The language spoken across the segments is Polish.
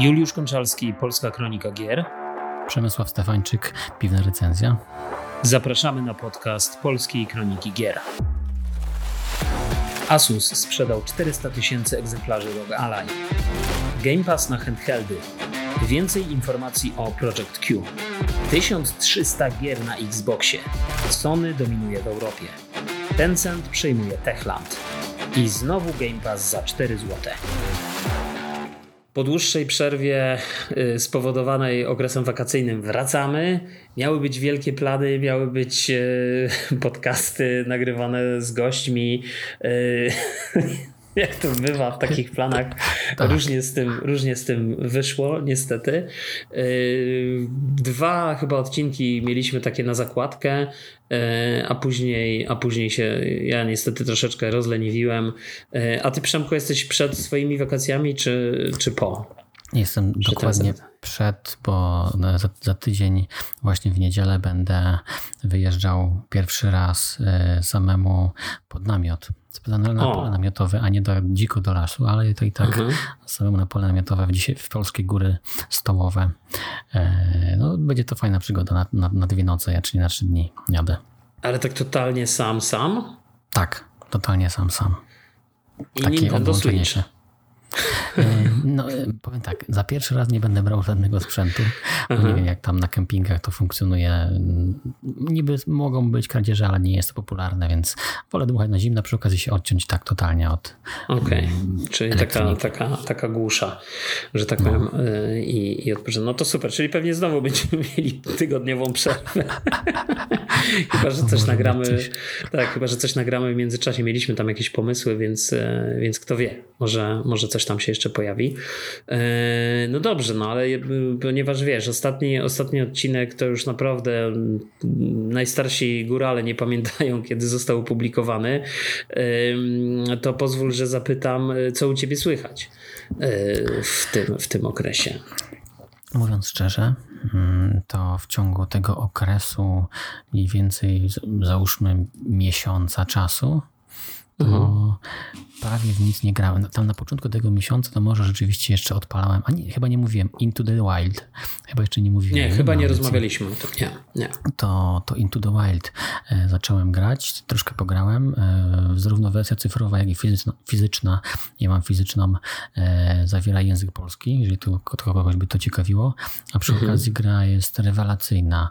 Juliusz Konczalski, Polska Kronika Gier. Przemysław Stefańczyk, Piwna Recenzja. Zapraszamy na podcast Polskiej Kroniki Gier. Asus sprzedał 400 tysięcy egzemplarzy ROG Ally. Game Pass na handheldy. Więcej informacji o Project Q. 1300 gier na Xboxie. Sony dominuje w Europie. Tencent przejmuje Techland. I znowu Game Pass za 4 zł. Po dłuższej przerwie y, spowodowanej okresem wakacyjnym wracamy. Miały być wielkie plany, miały być y, podcasty nagrywane z gośćmi. Jak to bywa w takich planach, tak. różnie, z tym, różnie z tym wyszło, niestety. Dwa chyba odcinki mieliśmy takie na zakładkę, a później, a później się ja niestety troszeczkę rozleniwiłem. A ty, Przemku, jesteś przed swoimi wakacjami, czy, czy po? Jestem dokładnie przed, bo za, za, tydzień, właśnie w niedzielę, będę wyjeżdżał pierwszy raz samemu pod namiot na, na pole namiotowe, a nie do, dziko do lasu, ale to i tak mhm. samemu na pole namiotowe w, dzisiaj, w polskie góry stołowe. E, no, będzie to fajna przygoda na, na, na dwie noce, ja, czyli na trzy dni jadę. Ale tak totalnie sam, sam? Tak, totalnie sam, sam. I Takie Nintendo Switch. Się. E, no, e, powiem tak, za pierwszy raz nie będę brał żadnego sprzętu, bo nie wiem jak tam na kempingach to funkcjonuje. Niby mogą być kradzieże, ale nie jest to popularne, więc wolę dmuchać na zimno, przy okazji się odciąć tak totalnie od Okej, okay. Czyli taka, taka, taka głusza, że tak powiem no. E, i, i odpocząć. No to super, czyli pewnie znowu będziemy mieli tygodniową przerwę. chyba, że coś nagramy. Coś. Tak, chyba, że coś nagramy w międzyczasie. Mieliśmy tam jakieś pomysły, więc, więc kto wie, może, może coś tam się jeszcze pojawi. E, no dobrze, no ale ponieważ wiesz, ostatni, ostatni odcinek to już naprawdę mm, najstarsi górale nie pamiętają, kiedy został opublikowany, to pozwól, że zapytam, co u ciebie słychać e, w tym, w tym okresie. Mówiąc szczerze, mm, to w ciągu tego okresu mniej więcej załóżmy miesiąca czasu, to prawie w nic nie grałem. Tam na początku tego miesiąca to może rzeczywiście jeszcze odpalałem, a nie, chyba nie mówiłem Into the Wild. Chyba jeszcze nie mówiłem. Nie, chyba nie rozmawialiśmy o tym. Nie, nie. To, to Into the Wild e, zacząłem grać, troszkę pograłem. E, zarówno wersja cyfrowa, jak i fizyczna. fizyczna ja mam fizyczną, e, zawiera język polski, jeżeli to kogoś by to ciekawiło. A przy mhm. okazji gra jest rewelacyjna.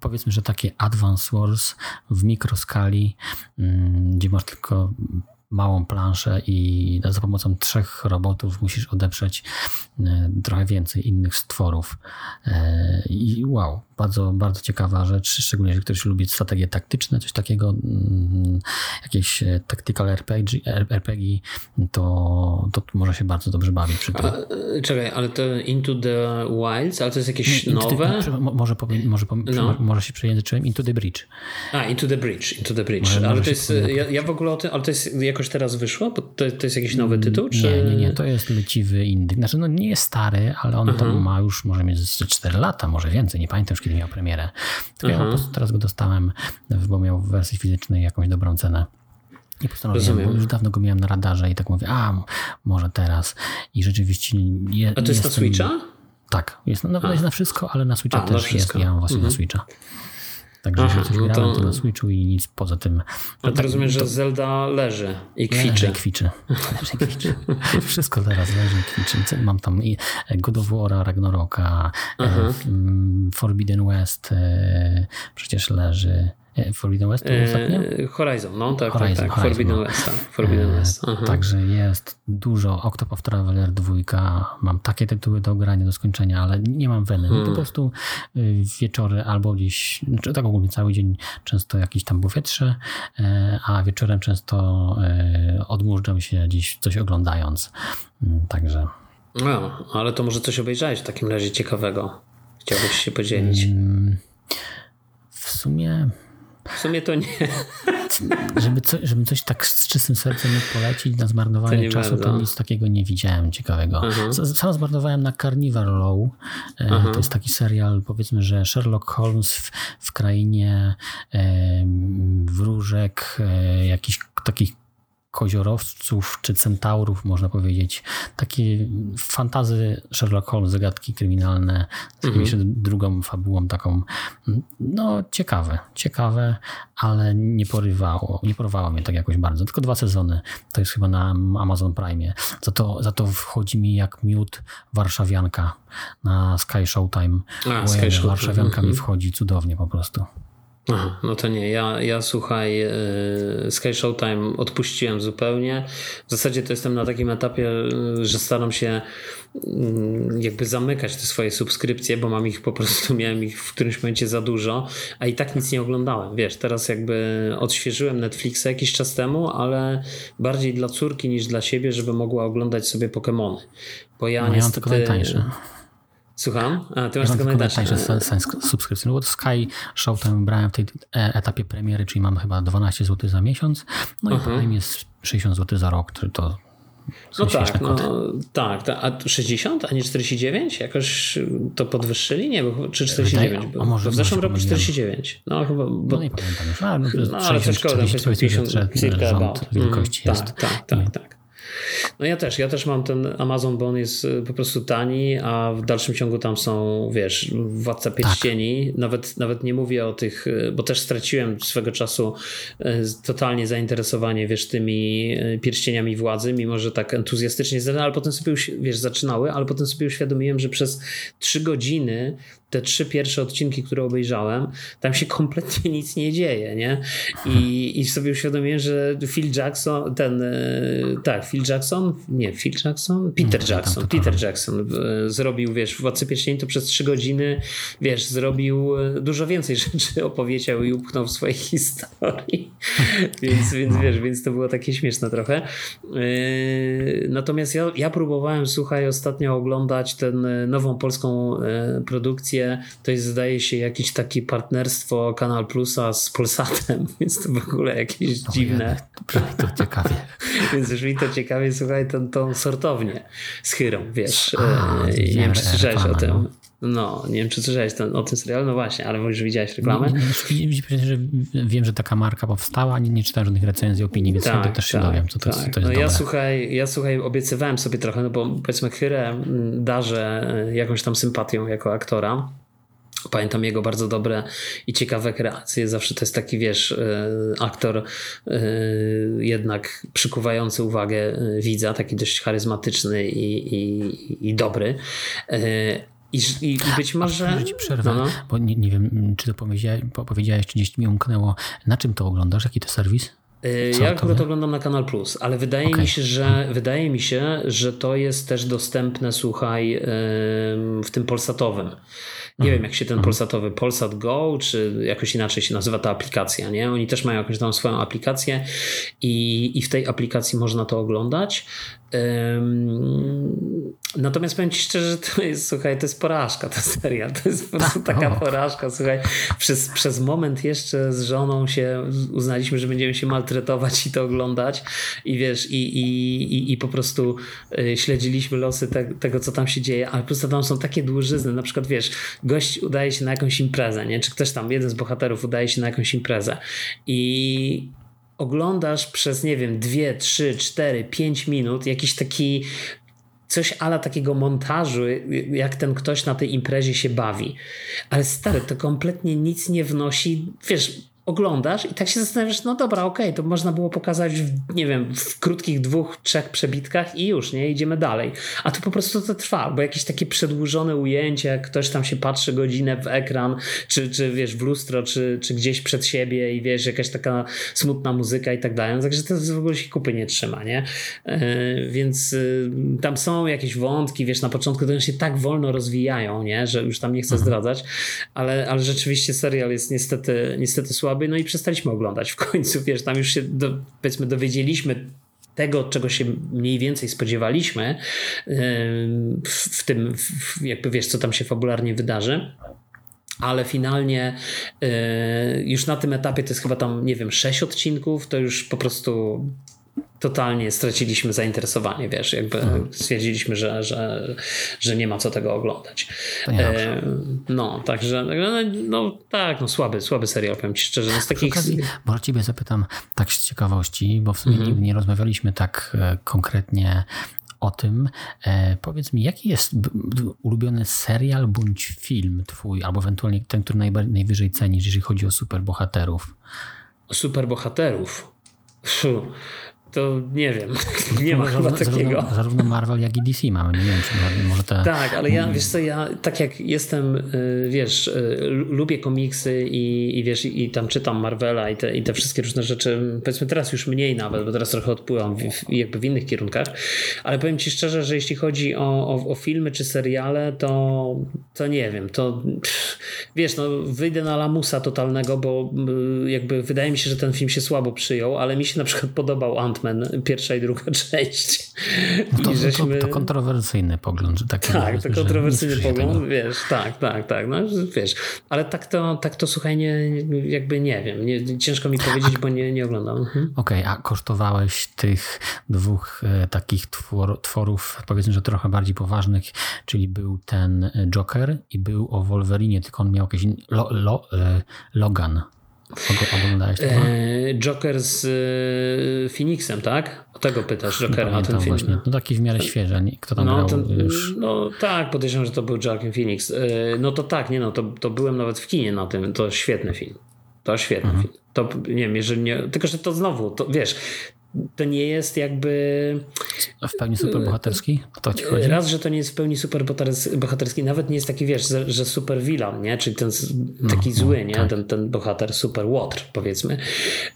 Powiedzmy, że takie Advance Wars w mikroskali, gdzie masz tylko małą planszę i za pomocą trzech robotów musisz odeprzeć e, trochę więcej innych stworów. E, I wow, bardzo, bardzo ciekawa rzecz, szczególnie jeżeli ktoś lubi strategie taktyczne, coś takiego, mm, jakieś e, tactical RPG, RPG to, to może się bardzo dobrze bawić przy tym. A, czekaj, ale to Into the Wilds, ale to jest jakieś into nowe? The, może, powiem, może, no. może się przejęzyczyłem, Into the Bridge. A, Into the Bridge, Into the Bridge. Może, ale może to jest, ja, ja, w ogóle o tym, ale to jest jakoś teraz wyszło? Bo to, to jest jakiś nowy tytuł? Czy... Nie, nie, nie, to jest leciwy indyk. Znaczy, no nie jest stary, ale on to ma już może mieć 4 lata, może więcej, nie pamiętam już kiedy miał premierę. Tylko ja po prostu teraz go dostałem, bo miał w wersji fizycznej jakąś dobrą cenę. I postanowiłem, bo już dawno go miałem na radarze i tak mówię, a może teraz. I rzeczywiście... Je, a to jest jestem, na Switcha? Tak, jest, no, jest na wszystko, ale na Switcha a, też jest. Ja mam właśnie mhm. na Switcha. Także Aha, coś no grałem, to... na Switchu i nic poza tym. No to tak, rozumiem, to... że Zelda leży i kwiczy. Leży, kwiczy. Leży, kwiczy. Wszystko teraz leży i kwiczy. Mam tam i God of War, Ragnaroka, e, Forbidden West e, przecież leży. Forbidden West to ostatnio? Horizon, no tak, tak Horizon, tak, tak. Horizon, Forbidden no. West. Tak. Forbidden West. Także jest dużo. Octopath Traveler 2, mam takie tytuły do grania, do skończenia, ale nie mam weny. Hmm. Po prostu y, wieczory albo gdzieś, znaczy tak ogólnie cały dzień często jakiś tam powietrze, e, a wieczorem często odmurzam się gdzieś coś oglądając. Mm, także... No, ale to może coś obejrzałeś w takim razie ciekawego. Chciałbyś się podzielić? Mm, w sumie w sumie to nie. Żeby, co, żeby coś tak z czystym sercem mógł polecić na zmarnowanie to czasu, bardzo. to nic takiego nie widziałem ciekawego. Mhm. Sam zmarnowałem na Carnival Row. E, mhm. To jest taki serial, powiedzmy, że Sherlock Holmes w, w krainie e, wróżek, e, jakichś takich koziorowców czy centaurów, można powiedzieć. Takie fantazy Sherlock Holmes, zagadki kryminalne z jakąś drugą fabułą taką. No ciekawe, ciekawe, ale nie porywało, nie porywało mnie tak jakoś bardzo. Tylko dwa sezony. To jest chyba na Amazon Prime. Za to, za to wchodzi mi jak miód warszawianka na Sky Showtime. A, Sky Showtime. Warszawianka mi wchodzi cudownie po prostu. Aha, no to nie, ja, ja słuchaj, yy, Sky Showtime odpuściłem zupełnie. W zasadzie to jestem na takim etapie, yy, że staram się yy, jakby zamykać te swoje subskrypcje, bo mam ich po prostu, miałem ich w którymś momencie za dużo, a i tak nic nie oglądałem. Wiesz, teraz jakby odświeżyłem Netflixa jakiś czas temu, ale bardziej dla córki niż dla siebie, żeby mogła oglądać sobie Pokémony. Bo ja no, niestety... Ja mam tylko najtańsze. Słucham? A, ty masz ja tylko najtańsze. subskrypcję, no bo Sky Showtime brałem w tej etapie premiery, czyli mam chyba 12 zł za miesiąc, no i uh -huh. Prime jest 60 zł za rok, to no tak, no, tak, tak, a 60, a nie 49? Jakoś to podwyższyli? Nie, bo, czy 49? Wydaje, bo, a może, w zeszłym roku 49. No chyba. Bo, no nie pamiętam już. A, no, no ale też szkoda, 50, 50 circa wielkości mm, jest. Tak, tak, tak, tak. No ja też, ja też mam ten Amazon, bo on jest y, po prostu tani, a w dalszym ciągu tam są, wiesz, Władca Pierścieni. Tak. Nawet, nawet nie mówię o tych, y, bo też straciłem swego czasu y, totalnie zainteresowanie, wiesz, tymi pierścieniami władzy, mimo że tak entuzjastycznie, ale potem sobie, wiesz, zaczynały, ale potem sobie uświadomiłem, że przez trzy godziny te trzy pierwsze odcinki, które obejrzałem, tam się kompletnie nic nie dzieje, nie? I, i sobie uświadomiłem, że Phil Jackson, ten, tak, Phil Jackson, nie, Phil Jackson? Peter Jackson, Peter Jackson zrobił, wiesz, Władcy Pierścieni to przez trzy godziny, wiesz, zrobił e, dużo więcej rzeczy, opowiedział i upchnął w swojej historii. więc, więc wiesz, więc to było takie śmieszne trochę. E, natomiast ja, ja próbowałem, słuchaj, ostatnio oglądać tę nową polską e, produkcję. To jest, zdaje się, jakieś takie partnerstwo Kanal Plusa z Polsatem, więc to w ogóle jakieś no, dziwne. to ciekawie. więc już mi to ciekawie, słuchaj, tą, tą sortownię z Chyrą, wiesz. A, nie wiem, czy słyszałeś o tym. No. no, nie wiem, czy słyszałeś ten, o tym serialu, no właśnie, ale już widziałeś reklamę. Nie, że wiem, że taka marka powstała, nie, nie czytałem żadnych recenzji, opinii, więc tak, też się tak, dowiem, co to, tak. jest, to jest no ja słuchaj, ja słuchaj, obiecywałem sobie trochę, no bo powiedzmy Chyrę mm, darzę e, jakąś tam sympatią jako aktora. Pamiętam jego bardzo dobre i ciekawe kreacje. Zawsze to jest taki, wiesz, e, aktor e, jednak przykuwający uwagę widza, taki dość charyzmatyczny i, i, i dobry. I, i, być może. A, ci przerwę, no, no. bo nie, nie wiem, czy to powiedziałeś, powiedziałeś, czy gdzieś mi umknęło. Na czym to oglądasz? Jaki to serwis? Co ja akurat to oglądam na Kanal Plus, ale wydaje okay. mi się, że wydaje mi się, że to jest też dostępne, słuchaj, w tym polsatowym. Nie wiem, jak się ten polsatowy Polsat Go, czy jakoś inaczej się nazywa ta aplikacja, nie? Oni też mają jakąś tam swoją aplikację i, i w tej aplikacji można to oglądać. Natomiast powiem Ci szczerze, że to jest, słuchaj, to jest porażka ta seria. To jest po prostu tak, taka porażka, słuchaj. Przez, przez moment jeszcze z żoną się uznaliśmy, że będziemy się maltretować i to oglądać i wiesz, i, i, i, i po prostu y, śledziliśmy losy te, tego, co tam się dzieje, ale plus tam są takie dłużyzny, na przykład wiesz, gość udaje się na jakąś imprezę, nie? Czy ktoś tam, jeden z bohaterów udaje się na jakąś imprezę i oglądasz przez, nie wiem, dwie, trzy, cztery, pięć minut jakiś taki coś ala takiego montażu, jak ten ktoś na tej imprezie się bawi. Ale stary, to kompletnie nic nie wnosi. Wiesz, oglądasz i tak się zastanawiasz, no dobra, okej, okay, to można było pokazać w, nie wiem, w krótkich dwóch, trzech przebitkach i już, nie, idziemy dalej. A tu po prostu to trwa, bo jakieś takie przedłużone ujęcie, jak ktoś tam się patrzy godzinę w ekran, czy, czy wiesz, w lustro, czy, czy gdzieś przed siebie i wiesz, jakaś taka smutna muzyka i tak dalej. Także to w ogóle się kupy nie trzyma, nie? Yy, więc yy, tam są jakieś wątki, wiesz, na początku to się tak wolno rozwijają, nie, że już tam nie chcę mhm. zdradzać, ale, ale rzeczywiście serial jest niestety, niestety słaby słaby, no i przestaliśmy oglądać w końcu, wiesz, tam już się do, powiedzmy dowiedzieliśmy tego, czego się mniej więcej spodziewaliśmy w tym, jakby wiesz, co tam się fabularnie wydarzy. Ale finalnie już na tym etapie to jest chyba tam, nie wiem, sześć odcinków, to już po prostu totalnie straciliśmy zainteresowanie, wiesz, jakby hmm. stwierdziliśmy, że, że, że nie ma co tego oglądać. E, no, także no, no, tak, no słaby, słaby serial, powiem ci szczerze. Z takich... Okazji, może ciebie zapytam tak z ciekawości, bo w sumie hmm. nie, rozmawialiśmy tak e, konkretnie o tym. E, powiedz mi, jaki jest ulubiony serial bądź film twój, albo ewentualnie ten, który najwyżej cenisz, jeżeli chodzi o superbohaterów? Superbohaterów? To nie wiem. Nie ma zarówno, chyba takiego. Zarówno, zarówno, Marvel, jak i DC mamy. Nie wiem, czy może te... Tak, ale ja, wiesz co, ja tak jak jestem, y, wiesz, y, lubię komiksy i, i wiesz, i tam czytam Marvela i te, i te wszystkie różne rzeczy, powiedzmy teraz już mniej nawet, bo teraz trochę odpływam w, jakby w innych kierunkach, ale powiem ci szczerze, że jeśli chodzi o, o, o filmy czy seriale, to, to nie wiem, to wiesz, no wyjdę na lamusa totalnego, bo y, jakby wydaje mi się, że ten film się słabo przyjął, ale mi się na przykład podobał Ant pierwsza i druga część. No to, żeśmy... to, to, kontrowersyjny pogląd, że tak Tak, to kontrowersyjny pogląd, tego. wiesz, tak, tak, tak, no wiesz, ale tak to, tak to słuchaj, nie, jakby nie wiem, nie, ciężko mi powiedzieć, bo nie, nie oglądam. Mhm. Okej, okay, a kosztowałeś tych dwóch e, takich twor, tworów, powiedzmy, że trochę bardziej poważnych, czyli był ten Joker i był o Wolverinie, tylko on miał jakiś lo, lo, e, Logan. Oglądałeś to? E, Joker z e, Phoenixem, tak? O tego pytasz, Jokera na ten film. Właśnie. No taki w miarę świeży, kto tam no, grał ten, już. No tak, podejrzewam, że to był Joaquin Phoenix. E, no to tak, nie no, to, to byłem nawet w kinie na tym, to świetny film. To świetny mhm. film. To nie wiem, jeżeli nie, tylko że to znowu, to wiesz, to nie jest jakby. W pełni superbohaterski? To ci chodzi? Raz, że to nie jest w pełni superbohaterski, nawet nie jest taki, wiesz, że super villain, nie? Czyli ten taki no, zły, no, nie? Tak. Ten, ten bohater super łotr, powiedzmy.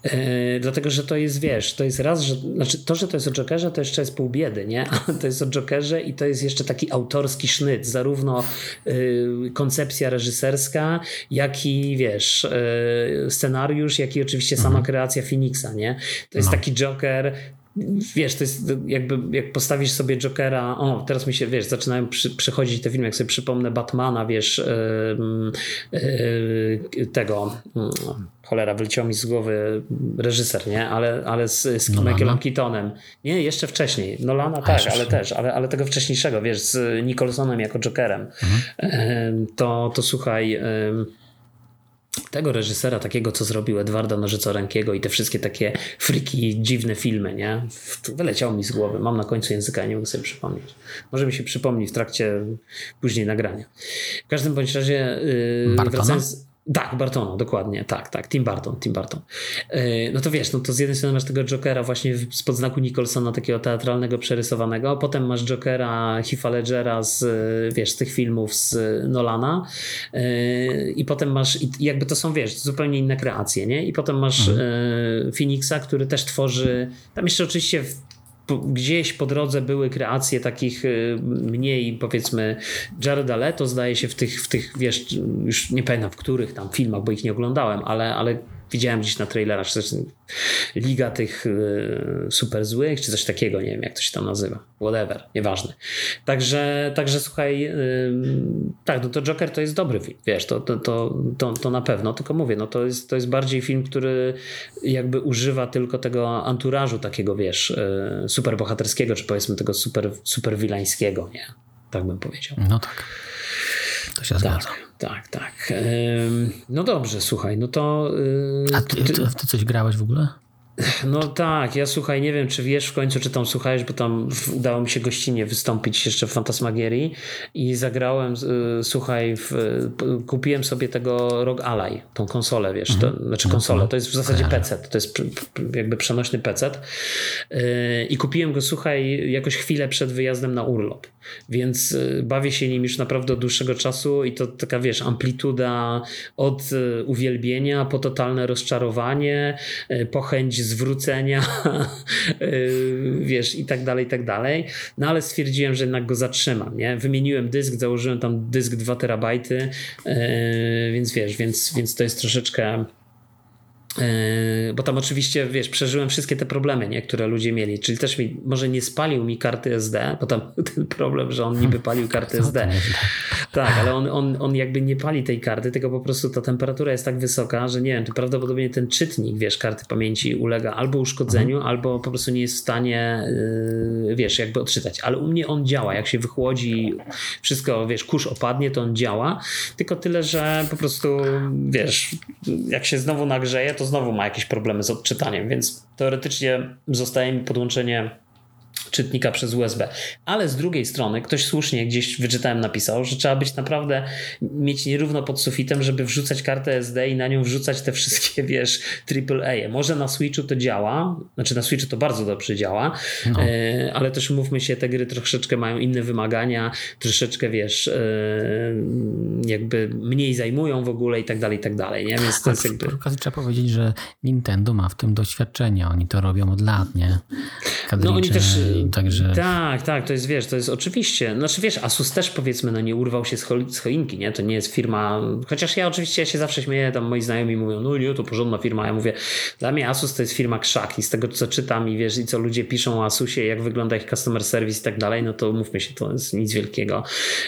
E, dlatego, że to jest, wiesz, to jest raz, że znaczy to, że to jest o Jokerze, to jeszcze jest pół biedy, nie? to jest o Jokerze i to jest jeszcze taki autorski sznyt, zarówno y, koncepcja reżyserska, jak i, wiesz, y, scenariusz, jak i oczywiście sama mhm. kreacja Phoenixa, nie? To jest no. taki Joker Joker wiesz, to jest jakby, jak postawisz sobie Jokera, o, teraz mi się, wiesz, zaczynają przy, przychodzić te filmy, jak sobie przypomnę Batmana, wiesz, yy, yy, tego, yy, cholera, wyleciał mi z głowy reżyser, nie? Ale, ale z, z Michaelem Keatonem. Nie, jeszcze wcześniej. Nolana tak, ale też, ale, ale tego wcześniejszego, wiesz, z Nicholsonem jako Jokerem. Mhm. To, to słuchaj tego reżysera, takiego co zrobił Edwarda Nożycorękiego i te wszystkie takie friki, dziwne filmy, nie? Wyleciało mi z głowy. Mam na końcu języka, nie mogę sobie przypomnieć. Może mi się przypomni w trakcie później nagrania. W każdym bądź razie yy, wracając... Tak, Bartona, dokładnie, tak, tak, Tim Barton, Tim Barton. E, no to wiesz, no to z jednej strony masz tego Jokera właśnie z podznaku Nicholsona, takiego teatralnego, przerysowanego, potem masz Jokera Heath'a Ledgera z, wiesz, z tych filmów z Nolana e, i potem masz, i jakby to są, wiesz, zupełnie inne kreacje, nie? I potem masz mhm. E, Phoenixa, który też tworzy, tam jeszcze oczywiście gdzieś po drodze były kreacje takich y, mniej, powiedzmy, Jareda Leto zdaje się w tych, w tych, wiesz, już nie pamiętam w których tam filmach, bo ich nie oglądałem, ale, ale widziałem gdzieś na trailerach, czy liga tych y, super złych, czy coś takiego, nie wiem jak to się tam nazywa. Whatever, nieważne. Także, także słuchaj, y, tak, no to Joker to jest dobry film, wiesz, to, to, to, to, to na pewno, tylko mówię, no to jest, to jest bardziej film, który jakby używa tylko tego anturażu takiego, wiesz, y, super bohaterskiego, czy powiedzmy tego super, super wilańskiego, nie? Tak bym powiedział. No tak. To się tak. zgadza. Tak, tak. No dobrze, słuchaj, no to. Y, A ty, ty, ty coś grałeś w ogóle? No tak, ja słuchaj, nie wiem czy wiesz w końcu, czy tam słuchałeś, bo tam udało mi się gościnnie wystąpić jeszcze w Fantasmagierii i zagrałem, y, słuchaj, w, kupiłem sobie tego ROG Ally, tą konsolę, wiesz, to, mhm. znaczy konsolę, to jest w zasadzie PC, to jest jakby przenośny PC y, i kupiłem go, słuchaj, jakoś chwilę przed wyjazdem na urlop, więc y, bawię się nim już naprawdę od dłuższego czasu i to taka, wiesz, amplituda od uwielbienia po totalne rozczarowanie, po chęć zwrócenia, y, wiesz, i tak dalej, i tak dalej. No ale stwierdziłem, że jednak go zatrzymam, nie? Wymieniłem dysk, założyłem tam dysk 2 terabajty, y, więc wiesz, więc, więc to jest troszeczkę bo tam oczywiście, wiesz, przeżyłem wszystkie te problemy, nie, które ludzie mieli. Czyli też mi, może nie spalił mi karty SD, bo tam ten problem, że on niby palił karty SD. Tak, ale on, on, on jakby nie pali tej karty, tylko po prostu ta temperatura jest tak wysoka, że nie wiem, to prawdopodobnie ten czytnik, wiesz, karty pamięci ulega albo uszkodzeniu, mhm. albo po prostu nie jest w stanie, yy, wiesz, jakby odczytać. Ale u mnie on działa. Jak się wychłodzi, wszystko, wiesz, kurz opadnie, to on działa. Tylko tyle, że po prostu, wiesz, jak się znowu nagrzeje, to znowu ma jakieś problemy z odczytaniem, więc teoretycznie zostaje mi podłączenie czytnika przez USB. Ale z drugiej strony ktoś słusznie gdzieś wyczytałem napisał, że trzeba być naprawdę mieć nierówno pod sufitem, żeby wrzucać kartę SD i na nią wrzucać te wszystkie, wiesz, AAA. Może na Switchu to działa, znaczy na Switchu to bardzo dobrze działa, no. e, ale też mówmy się, te gry troszeczkę mają inne wymagania, troszeczkę, wiesz, e, jakby mniej zajmują w ogóle i tak dalej, i tak dalej, nie? Więc to jest jakby... Przy okazji trzeba powiedzieć, że Nintendo ma w tym doświadczenie, oni to robią od lat, nie? No oni też Także... Tak, tak, to jest, wiesz, to jest oczywiście, znaczy wiesz, Asus też powiedzmy, no nie urwał się z, cho z choinki, nie, to nie jest firma, chociaż ja oczywiście ja się zawsze śmieję, tam moi znajomi mówią, no nie, to porządna firma, ja mówię, dla mnie Asus to jest firma krzak i z tego co czytam i wiesz, i co ludzie piszą o Asusie, jak wygląda ich customer service i tak dalej, no to mówmy się, to jest nic wielkiego,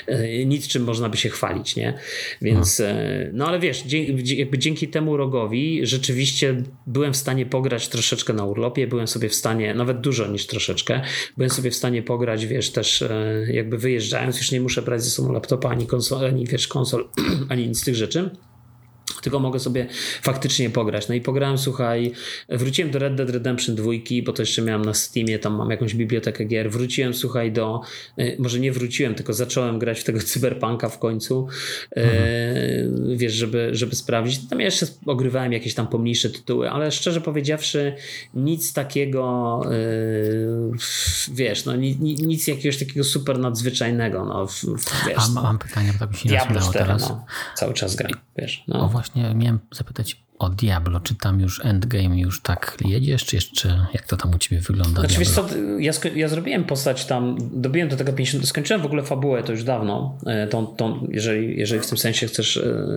e, nic czym można by się chwalić, nie, więc, no, no ale wiesz, jakby dzięki temu rogowi rzeczywiście byłem w stanie pograć troszeczkę na urlopie, byłem sobie w stanie, nawet dużo niż troszeczkę, byłem sobie w stanie pograć, wiesz, też e, jakby wyjeżdżając, już nie muszę brać ze sobą laptopa, ani konsol, ani wiesz, konsol, ani nic z tych rzeczy tylko mogę sobie faktycznie pograć. No i pograłem, słuchaj, wróciłem do Red Dead Redemption 2, bo to jeszcze miałem na Steamie, tam mam jakąś bibliotekę gier. Wróciłem, słuchaj, do, e, może nie wróciłem, tylko zacząłem grać w tego cyberpunka w końcu, e, mhm. wiesz, żeby, żeby sprawdzić. Tam jeszcze ogrywałem jakieś tam pomniejsze tytuły, ale szczerze powiedziawszy, nic takiego, e, wiesz, no nic jakiegoś takiego super nadzwyczajnego, no, wiesz. A mam pytanie, bo tak mi się Diablo 4, teraz. No, cały czas gram, wiesz. No właśnie miałem zapytać o Diablo, czy tam już endgame już tak jedziesz, czy jeszcze jak to tam u ciebie wygląda? Znaczy, wiesz co, ja, ja zrobiłem postać tam, dobiłem do tego 50, skończyłem w ogóle fabułę to już dawno, e, tą, tą, jeżeli, jeżeli w tym sensie chcesz e,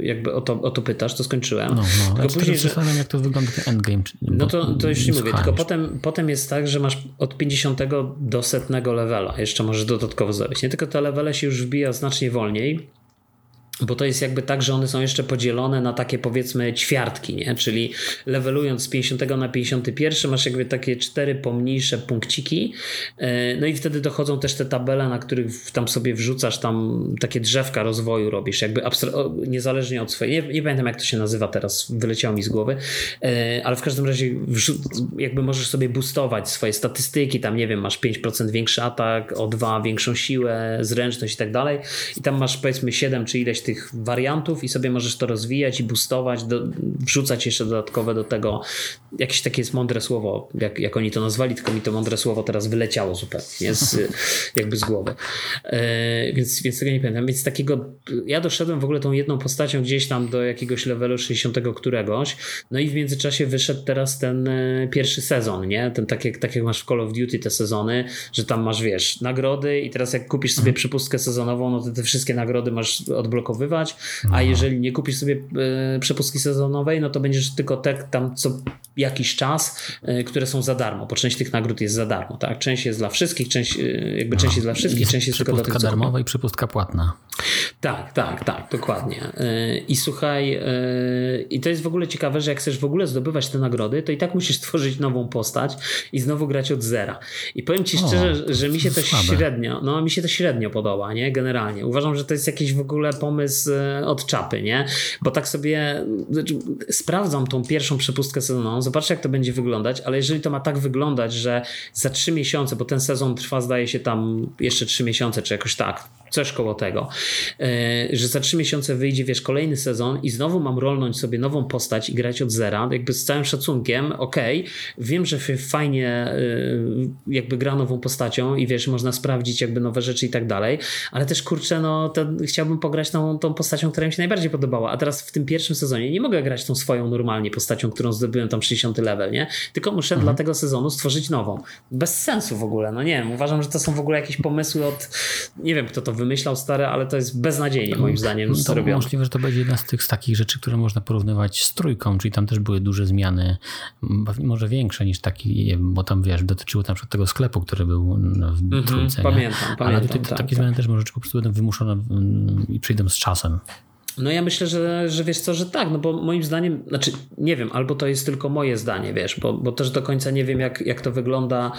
jakby o to, o to pytasz, to skończyłem. No, no, tylko później, że... jak to wygląda ten endgame. No to, to już nie mówię, tylko potem, potem jest tak, że masz od 50 do setnego levela, jeszcze możesz dodatkowo zrobić. Nie tylko te levele się już wbija znacznie wolniej, bo to jest jakby tak, że one są jeszcze podzielone na takie powiedzmy ćwiartki, nie? czyli levelując z 50 na 51 masz jakby takie cztery pomniejsze punkciki e, no i wtedy dochodzą też te tabele, na których tam sobie wrzucasz tam takie drzewka rozwoju robisz, jakby niezależnie od swojej, nie, nie, pamiętam jak to się nazywa teraz, wyleciało mi z głowy, e, ale w każdym razie jakby możesz sobie boostować swoje statystyki, tam nie wiem, masz 5% większy atak, o 2 większą siłę, zręczność i tak dalej i tam masz powiedzmy 7 czy ileś tych wariantów i sobie możesz to rozwijać i boostować, do, wrzucać jeszcze dodatkowe do tego jakieś takie jest mądre słowo, jak, jak oni to nazwali, tylko mi to mądre słowo teraz wyleciało zupełnie z, jakby z głowy. E, więc, więc tego nie pamiętam. Więc takiego, ja doszedłem w ogóle tą jedną postacią gdzieś tam do jakiegoś levelu 60 któregoś, no i w międzyczasie wyszedł teraz ten e, pierwszy sezon, nie? Ten tak jak, tak jak masz w Call of Duty te sezony, że tam masz, wiesz, nagrody i teraz jak kupisz sobie przepustkę sezonową, no to te wszystkie nagrody masz odblokowane a no. jeżeli nie kupisz sobie e, przepustki sezonowej, no to będziesz tylko te tam co jakiś czas, e, które są za darmo, bo część tych nagród jest za darmo, tak? Część jest dla wszystkich, część, e, jakby część jest dla wszystkich, jest część jest tylko dla tych, darmowa i przepustka płatna. Tak, tak, tak, dokładnie. I słuchaj, i to jest w ogóle ciekawe, że jak chcesz w ogóle zdobywać te nagrody, to i tak musisz stworzyć nową postać i znowu grać od zera. I powiem ci szczerze, o, że mi się to słabe. średnio, no mi się to średnio podoba, nie? Generalnie. Uważam, że to jest jakiś w ogóle pomysł z, od czapy, nie? Bo tak sobie znaczy, sprawdzam tą pierwszą przepustkę sezonową, zobaczę jak to będzie wyglądać, ale jeżeli to ma tak wyglądać, że za trzy miesiące, bo ten sezon trwa zdaje się tam jeszcze trzy miesiące, czy jakoś tak, coś koło tego, e, że za trzy miesiące wyjdzie, wiesz, kolejny sezon i znowu mam rolnąć sobie nową postać i grać od zera, jakby z całym szacunkiem, okej, okay, wiem, że fajnie e, jakby gra nową postacią i wiesz, można sprawdzić jakby nowe rzeczy i tak dalej, ale też kurczę, no chciałbym pograć tą, tą postacią, która mi się najbardziej podobała, a teraz w tym pierwszym sezonie nie mogę grać tą swoją normalnie postacią, którą zdobyłem tam 60 level, nie? Tylko muszę mhm. dla tego sezonu stworzyć nową. Bez sensu w ogóle, no nie wiem, uważam, że to są w ogóle jakieś pomysły od, nie wiem kto to wymyślał stare, ale to jest beznadziejnie moim zdaniem to zrobione. Możliwe, że to będzie jedna z tych z takich rzeczy, które można porównywać z trójką, czyli tam też były duże zmiany, może większe niż taki, bo tam wiesz, dotyczyło na przykład tego sklepu, który był w trójce. Mm -hmm, pamiętam, ale pamiętam. tutaj tak, takie tak. zmiany też może po prostu będą wymuszone i przyjdą z czasem. No ja myślę, że, że wiesz co, że tak, no bo moim zdaniem, znaczy nie wiem, albo to jest tylko moje zdanie, wiesz, bo, bo też do końca nie wiem jak, jak to wygląda,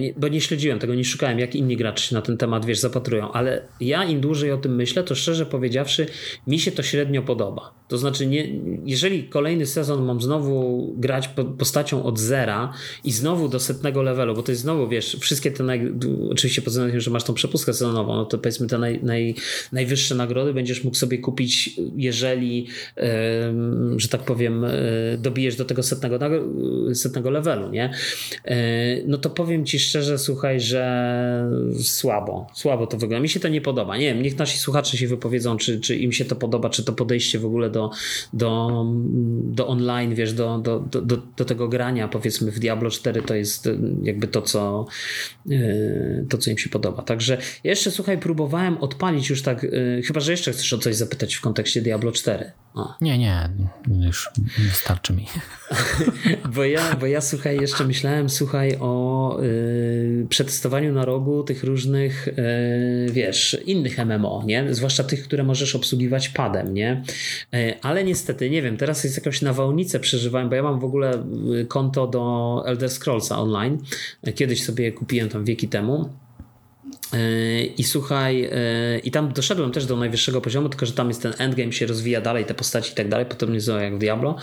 yy, bo nie śledziłem tego, nie szukałem jak inni gracze się na ten temat, wiesz, zapatrują, ale ja im dłużej o tym myślę, to szczerze powiedziawszy, mi się to średnio podoba. To znaczy, nie, jeżeli kolejny sezon mam znowu grać postacią od zera i znowu do setnego levelu, bo to jest znowu, wiesz, wszystkie te, naj, oczywiście pod względem, że masz tą przepustkę sezonową, no to powiedzmy te naj, naj, najwyższe nagrody będziesz mógł sobie kupić jeżeli, że tak powiem, dobijesz do tego setnego, setnego levelu, nie? No to powiem ci szczerze, słuchaj, że słabo, słabo to wygląda. Mi się to nie podoba. Nie wiem, niech nasi słuchacze się wypowiedzą, czy, czy im się to podoba, czy to podejście w ogóle do, do, do online, wiesz, do, do, do, do tego grania, powiedzmy w Diablo 4 to jest jakby to, co to, co im się podoba. Także jeszcze, słuchaj, próbowałem odpalić już tak, chyba, że jeszcze chcesz o coś zapytać w kontekście Diablo 4. O. Nie, nie, już wystarczy mi. bo, ja, bo ja, słuchaj, jeszcze myślałem, słuchaj, o y, przetestowaniu na rogu tych różnych, y, wiesz, innych MMO, nie? Zwłaszcza tych, które możesz obsługiwać padem, nie? Y, ale niestety, nie wiem, teraz jest jakąś nawałnicę przeżywałem, bo ja mam w ogóle konto do Elder Scrollsa online. Kiedyś sobie kupiłem tam wieki temu. I słuchaj, i tam doszedłem też do najwyższego poziomu, tylko że tam jest ten endgame, się rozwija dalej, te postaci i tak dalej, potem nie są jak w Diablo.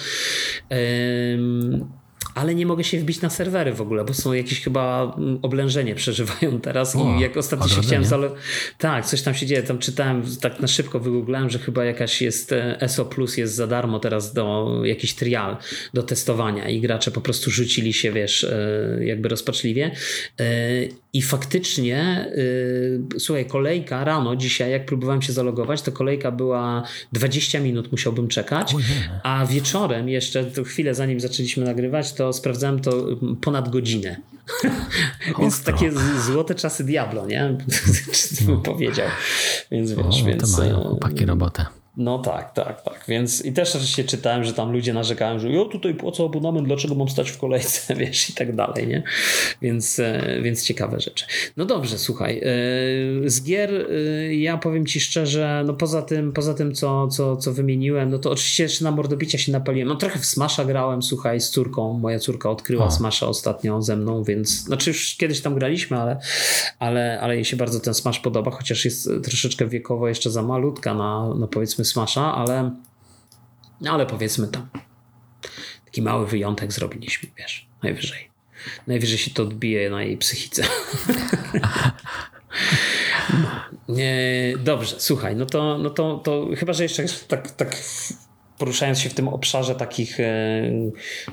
Ale nie mogę się wbić na serwery w ogóle, bo są jakieś chyba oblężenie przeżywają teraz o, i jak ostatnio się chciałem zale... Tak, coś tam się dzieje, tam czytałem, tak na szybko wygooglałem, że chyba jakaś jest SO Plus jest za darmo teraz do jakiś trial do testowania i gracze po prostu rzucili się, wiesz, jakby rozpaczliwie. I faktycznie słuchaj, kolejka rano dzisiaj, jak próbowałem się zalogować, to kolejka była 20 minut musiałbym czekać, a wieczorem jeszcze chwilę zanim zaczęliśmy nagrywać, to sprawdzałem to ponad godzinę. więc takie złote czasy Diablo, nie? Czy bym powiedział. Więc wiesz, o, więc. To mają chłopaki robotę. No tak, tak, tak. Więc i też oczywiście czytałem, że tam ludzie narzekają, że ja tutaj płacę abonament, dlaczego mam stać w kolejce, wiesz, i tak dalej, nie? Więc, więc ciekawe rzeczy. No dobrze, słuchaj. Z gier ja powiem ci szczerze, no poza tym, poza tym co, co, co wymieniłem, no to oczywiście jeszcze na mordobicia się napaliłem. No trochę w Smasha grałem, słuchaj, z córką. Moja córka odkryła o. Smasha ostatnio ze mną, więc znaczy już kiedyś tam graliśmy, ale, ale, ale jej się bardzo ten Smash podoba, chociaż jest troszeczkę wiekowo jeszcze za malutka na, na powiedzmy Smasha, ale, ale powiedzmy tam taki mały wyjątek zrobiliśmy, wiesz, najwyżej. Najwyżej się to odbije na jej psychice. Nie, dobrze, słuchaj, no to, no to, to chyba, że jeszcze tak, tak poruszając się w tym obszarze takich e,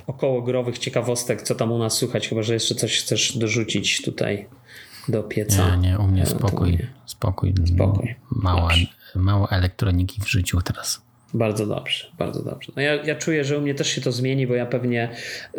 okołogrowych ciekawostek, co tam u nas słychać, chyba, że jeszcze coś chcesz dorzucić tutaj do pieca. Nie, nie, u mnie spokój, spokój. Spokój. Mała, mało elektroniki w życiu teraz. Bardzo dobrze, bardzo dobrze. No ja, ja czuję, że u mnie też się to zmieni, bo ja pewnie,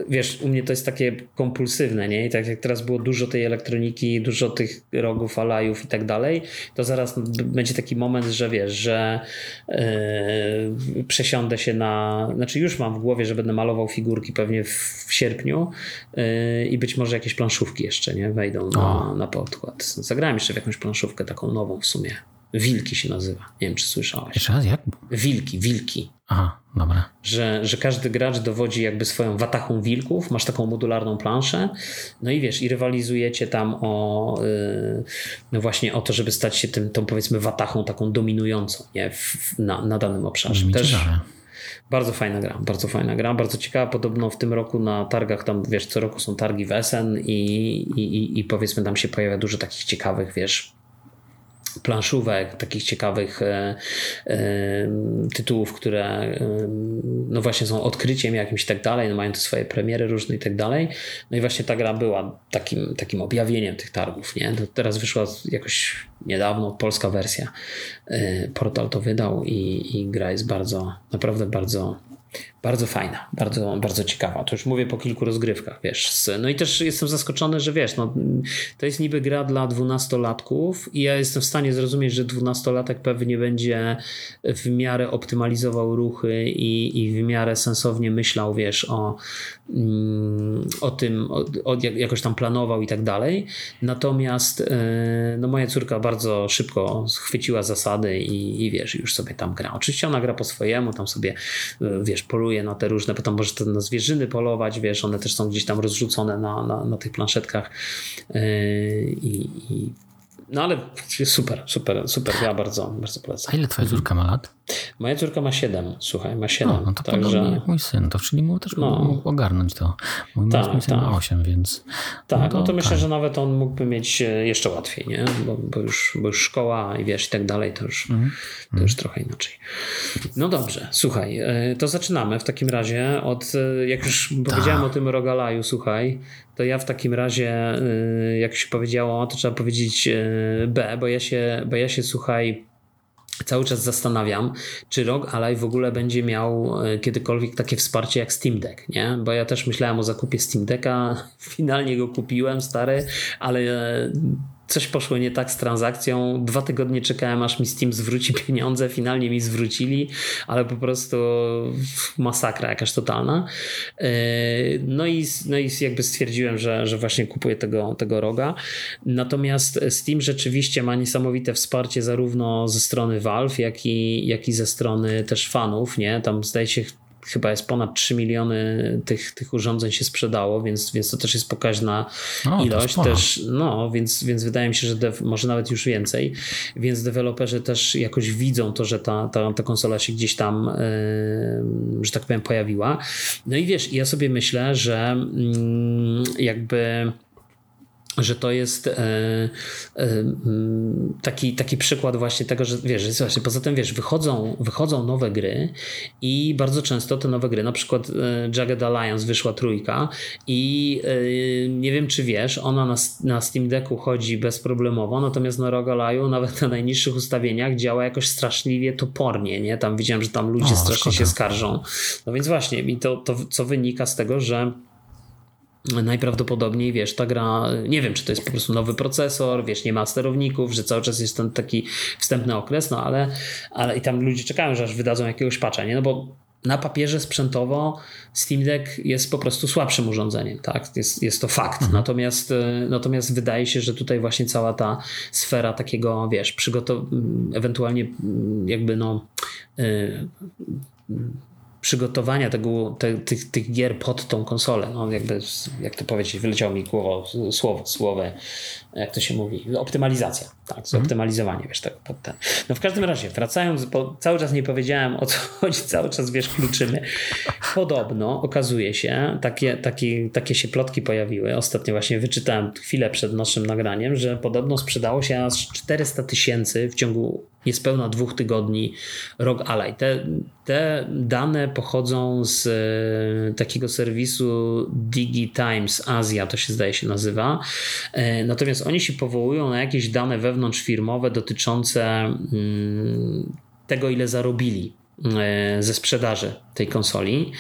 wiesz, u mnie to jest takie kompulsywne, nie? I tak jak teraz było dużo tej elektroniki, dużo tych rogów, alajów i tak dalej, to zaraz będzie taki moment, że wiesz, że yy, przesiądę się na, znaczy już mam w głowie, że będę malował figurki pewnie w, w sierpniu yy, i być może jakieś planszówki jeszcze, nie? Wejdą na, na podkład. Zagrałem jeszcze w jakąś planszówkę taką nową w sumie. Wilki się nazywa. Nie wiem, czy słyszałeś. Jeszcze raz, jak? Wilki, wilki. Aha, dobra. Że, że każdy gracz dowodzi jakby swoją watachą wilków, masz taką modularną planszę, no i wiesz, i rywalizujecie tam o yy, no właśnie o to, żeby stać się tym, tą powiedzmy watachą taką dominującą nie? W, na, na danym obszarze. Brzmi Też ciekawe. bardzo fajna gra, bardzo fajna gra, bardzo ciekawa. Podobno w tym roku na targach, tam wiesz, co roku są targi w Essen i, i, i, i powiedzmy tam się pojawia dużo takich ciekawych, wiesz, planszówek, takich ciekawych e, e, tytułów, które e, no właśnie są odkryciem jakimś i tak dalej, no mają te swoje premiery różne i tak dalej. No i właśnie ta gra była takim, takim objawieniem tych targów, nie? To teraz wyszła jakoś niedawno, polska wersja. Portal to wydał i, i gra jest bardzo, naprawdę bardzo bardzo fajna, bardzo, bardzo ciekawa. To już mówię po kilku rozgrywkach, wiesz. No i też jestem zaskoczony, że wiesz, no, to jest niby gra dla dwunastolatków i ja jestem w stanie zrozumieć, że dwunastolatek pewnie będzie w miarę optymalizował ruchy i, i w miarę sensownie myślał, wiesz, o, mm, o tym, o, o, jakoś tam planował i tak dalej. Natomiast e, no, moja córka bardzo szybko schwyciła zasady i, i wiesz, już sobie tam gra. Oczywiście ona gra po swojemu, tam sobie, e, wiesz, poluje poluje na te różne, potem może to na zwierzyny polować, wiesz, one też są gdzieś tam rozrzucone na, na, na tych planszetkach yy, i no ale super, super, super. Ja bardzo, bardzo polecam. A ile twoja córka ma lat? Moja córka ma 7, słuchaj, ma 7. No, no to także... podobnie jak mój syn, to czyli mógł też no. mógł ogarnąć to. Mój, tak, mój syn tak. ma 8, więc... Tak, no to, no to myślę, tak. że nawet on mógłby mieć e, jeszcze łatwiej, nie? Bo, bo, już, bo już szkoła i wiesz i tak dalej, to już, mm. to już trochę inaczej. No dobrze, słuchaj, e, to zaczynamy w takim razie od, e, jak już powiedziałem o tym rogalaju, słuchaj, to ja w takim razie, jak się powiedziało, to trzeba powiedzieć B, bo ja się, bo ja się słuchaj, cały czas zastanawiam, czy ROG Ally w ogóle będzie miał e, kiedykolwiek takie wsparcie jak Steam Deck, nie? Bo ja też myślałem o zakupie Steam Decka, finalnie go kupiłem, stary, ale coś poszło nie tak z transakcją. Dwa tygodnie czekałem, aż mi Steam zwróci pieniądze. Finalnie mi zwrócili, ale po prostu masakra jakaś totalna. E, no i, no i jakby stwierdziłem, że, że właśnie kupuję tego, tego roga. Natomiast Steam rzeczywiście ma niesamowite wsparcie zarówno ze strony Valve, jak i, jak i ze strony też fanów. Nie? Tam zdaje się chyba jest ponad 3 miliony tych, tych urządzeń się sprzedało, więc, więc to też jest pokaźna o, ilość. Też, no, więc, więc wydaje mi się, że dev, może nawet już więcej. Więc deweloperzy też jakoś widzą to, że ta, ta, ta konsola się gdzieś tam, yy, że tak powiem, pojawiła. No i wiesz, ja sobie myślę, że yy, jakby że to jest e, e, mm, taki, taki przykład właśnie tego, że wiesz, właśnie, poza tym wiesz, wychodzą, wychodzą nowe gry i bardzo często te nowe gry, na przykład e, Jagged Alliance wyszła trójka i nie wiem czy wiesz, ona na, na Steam Decku chodzi bezproblemowo, natomiast na ROG Ally nawet na najniższych ustawieniach działa jakoś straszliwie topornie, nie? Tam widziałem, że tam ludzie o, strasznie szkoda. się skarżą. No więc właśnie, i to, to co wynika z tego, że najprawdopodobniej, wiesz, ta gra, nie wiem, czy to jest po prostu nowy procesor, wiesz, nie ma sterowników, że cały czas jest ten taki wstępny okres, no ale, ale i tam ludzie czekają, że aż wydadzą jakiegoś patcha, nie? No bo na papierze sprzętowo Steam Deck jest po prostu słabszym urządzeniem, tak? Jest, jest to fakt. Mhm. Natomiast, natomiast wydaje się, że tutaj właśnie cała ta sfera takiego, wiesz, przygotowania, ewentualnie jakby no. Yy, przygotowania tego, te, tych, tych gier pod tą konsolę. No jakby, jak to powiedzieć, wyleciało mi głowo, słowo, słowo, jak to się mówi, optymalizacja, tak, zoptymalizowanie, mhm. wiesz, tego pod ten. No w każdym razie, wracając, bo cały czas nie powiedziałem o co chodzi, cały czas, wiesz, kluczymy. Podobno okazuje się, takie, takie, takie się plotki pojawiły, ostatnio właśnie wyczytałem chwilę przed naszym nagraniem, że podobno sprzedało się aż 400 tysięcy w ciągu niespełna dwóch tygodni Rog Ally. Te, te dane pochodzą z e, takiego serwisu DigiTimes Asia, to się zdaje się nazywa. E, natomiast oni się powołują na jakieś dane wewnątrzfirmowe dotyczące mm, tego, ile zarobili E, ze sprzedaży tej konsoli.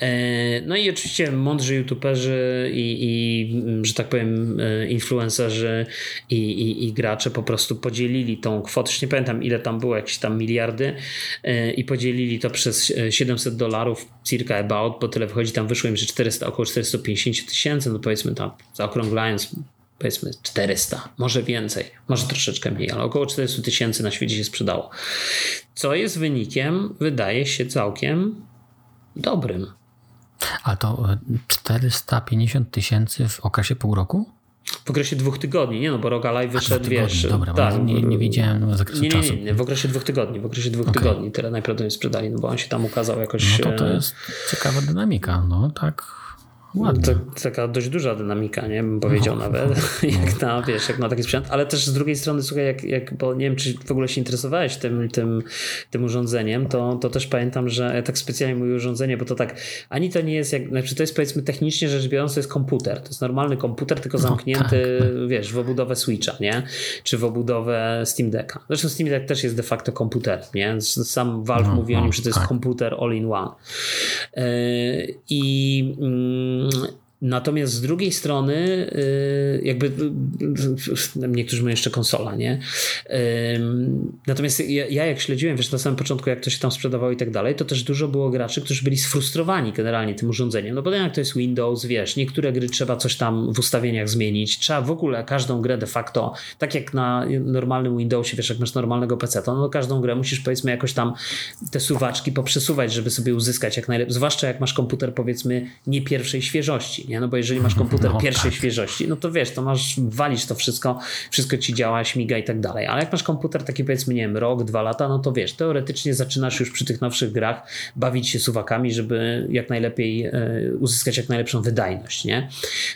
E, no i oczywiście mądrzy youtuberzy i, i że tak powiem e, influencerzy i, i, i, gracze po prostu podzielili tą kwotę, już nie pamiętam ile tam było, jakieś tam miliardy i podzielili to przez 700 dolarów circa about, bo tyle wychodzi, tam wyszło im, że 400, około 450 tysięcy, no powiedzmy tam zaokrąglając powiedzmy 400, może więcej, może troszeczkę mniej, ale około 400 tysięcy na świecie się sprzedało. Co jest wynikiem, wydaje się całkiem dobrym. A to 450 e, tysięcy w okresie pół roku? W okresie dwóch tygodni, nie no, bo Rogalaj wyszedł, wiesz... Dobra, tak, nie, nie wiedziałem zakresu nie, nie, nie, nie, w okresie dwóch tygodni, w okresie dwóch okay. tygodni tyle najprawdopodobniej sprzedali, no bo on się tam ukazał jakoś... No to to e, jest ciekawa dynamika, no tak ładnie. taka dość duża dynamika, nie? Bym powiedział no, nawet, no. jak na, wiesz, jak na taki sprzęt, ale też z drugiej strony, słuchaj, jak, jak bo nie wiem, czy w ogóle się interesowałeś tym, tym, tym urządzeniem, to, to też pamiętam, że ja tak specjalnie mówię urządzenie, bo to tak, ani to nie jest, jak, znaczy to jest powiedzmy technicznie rzecz biorąc, to jest komputer, to jest normalny komputer, tylko no, zamknięty, no, tak. wiesz, w obudowę Switcha, nie? Czy w obudowę Steam Decka. Zresztą Steam Deck też jest de facto komputer, nie? Sam Valve no, mówi o nim, że to jest tak. komputer all in one. Yy, I mm, Natomiast z drugiej strony, y, jakby y, niektórzy mają jeszcze konsola, nie? Natomiast ja, jak śledziłem, wiesz, na samym początku, jak to się tam sprzedawało i tak dalej, to też dużo było graczy, którzy byli sfrustrowani generalnie tym urządzeniem. No bo jak to jest Windows, wiesz, niektóre gry trzeba coś tam w ustawieniach zmienić, trzeba w ogóle każdą grę de facto, tak jak na normalnym Windowsie, wiesz, jak masz normalnego PC, to no każdą grę musisz powiedzmy jakoś tam te suwaczki poprzesuwać, żeby sobie uzyskać jak najlepiej, zwłaszcza jak masz komputer powiedzmy nie pierwszej świeżości nie? No bo jeżeli masz komputer no, pierwszej tak. świeżości, no to wiesz, to masz, walisz to wszystko, wszystko ci działa, śmiga i tak dalej. Ale jak masz komputer taki powiedzmy, nie wiem, rok, dwa lata, no to wiesz, teoretycznie zaczynasz już przy tych nowszych grach bawić się suwakami, żeby jak najlepiej e, uzyskać jak najlepszą wydajność, nie?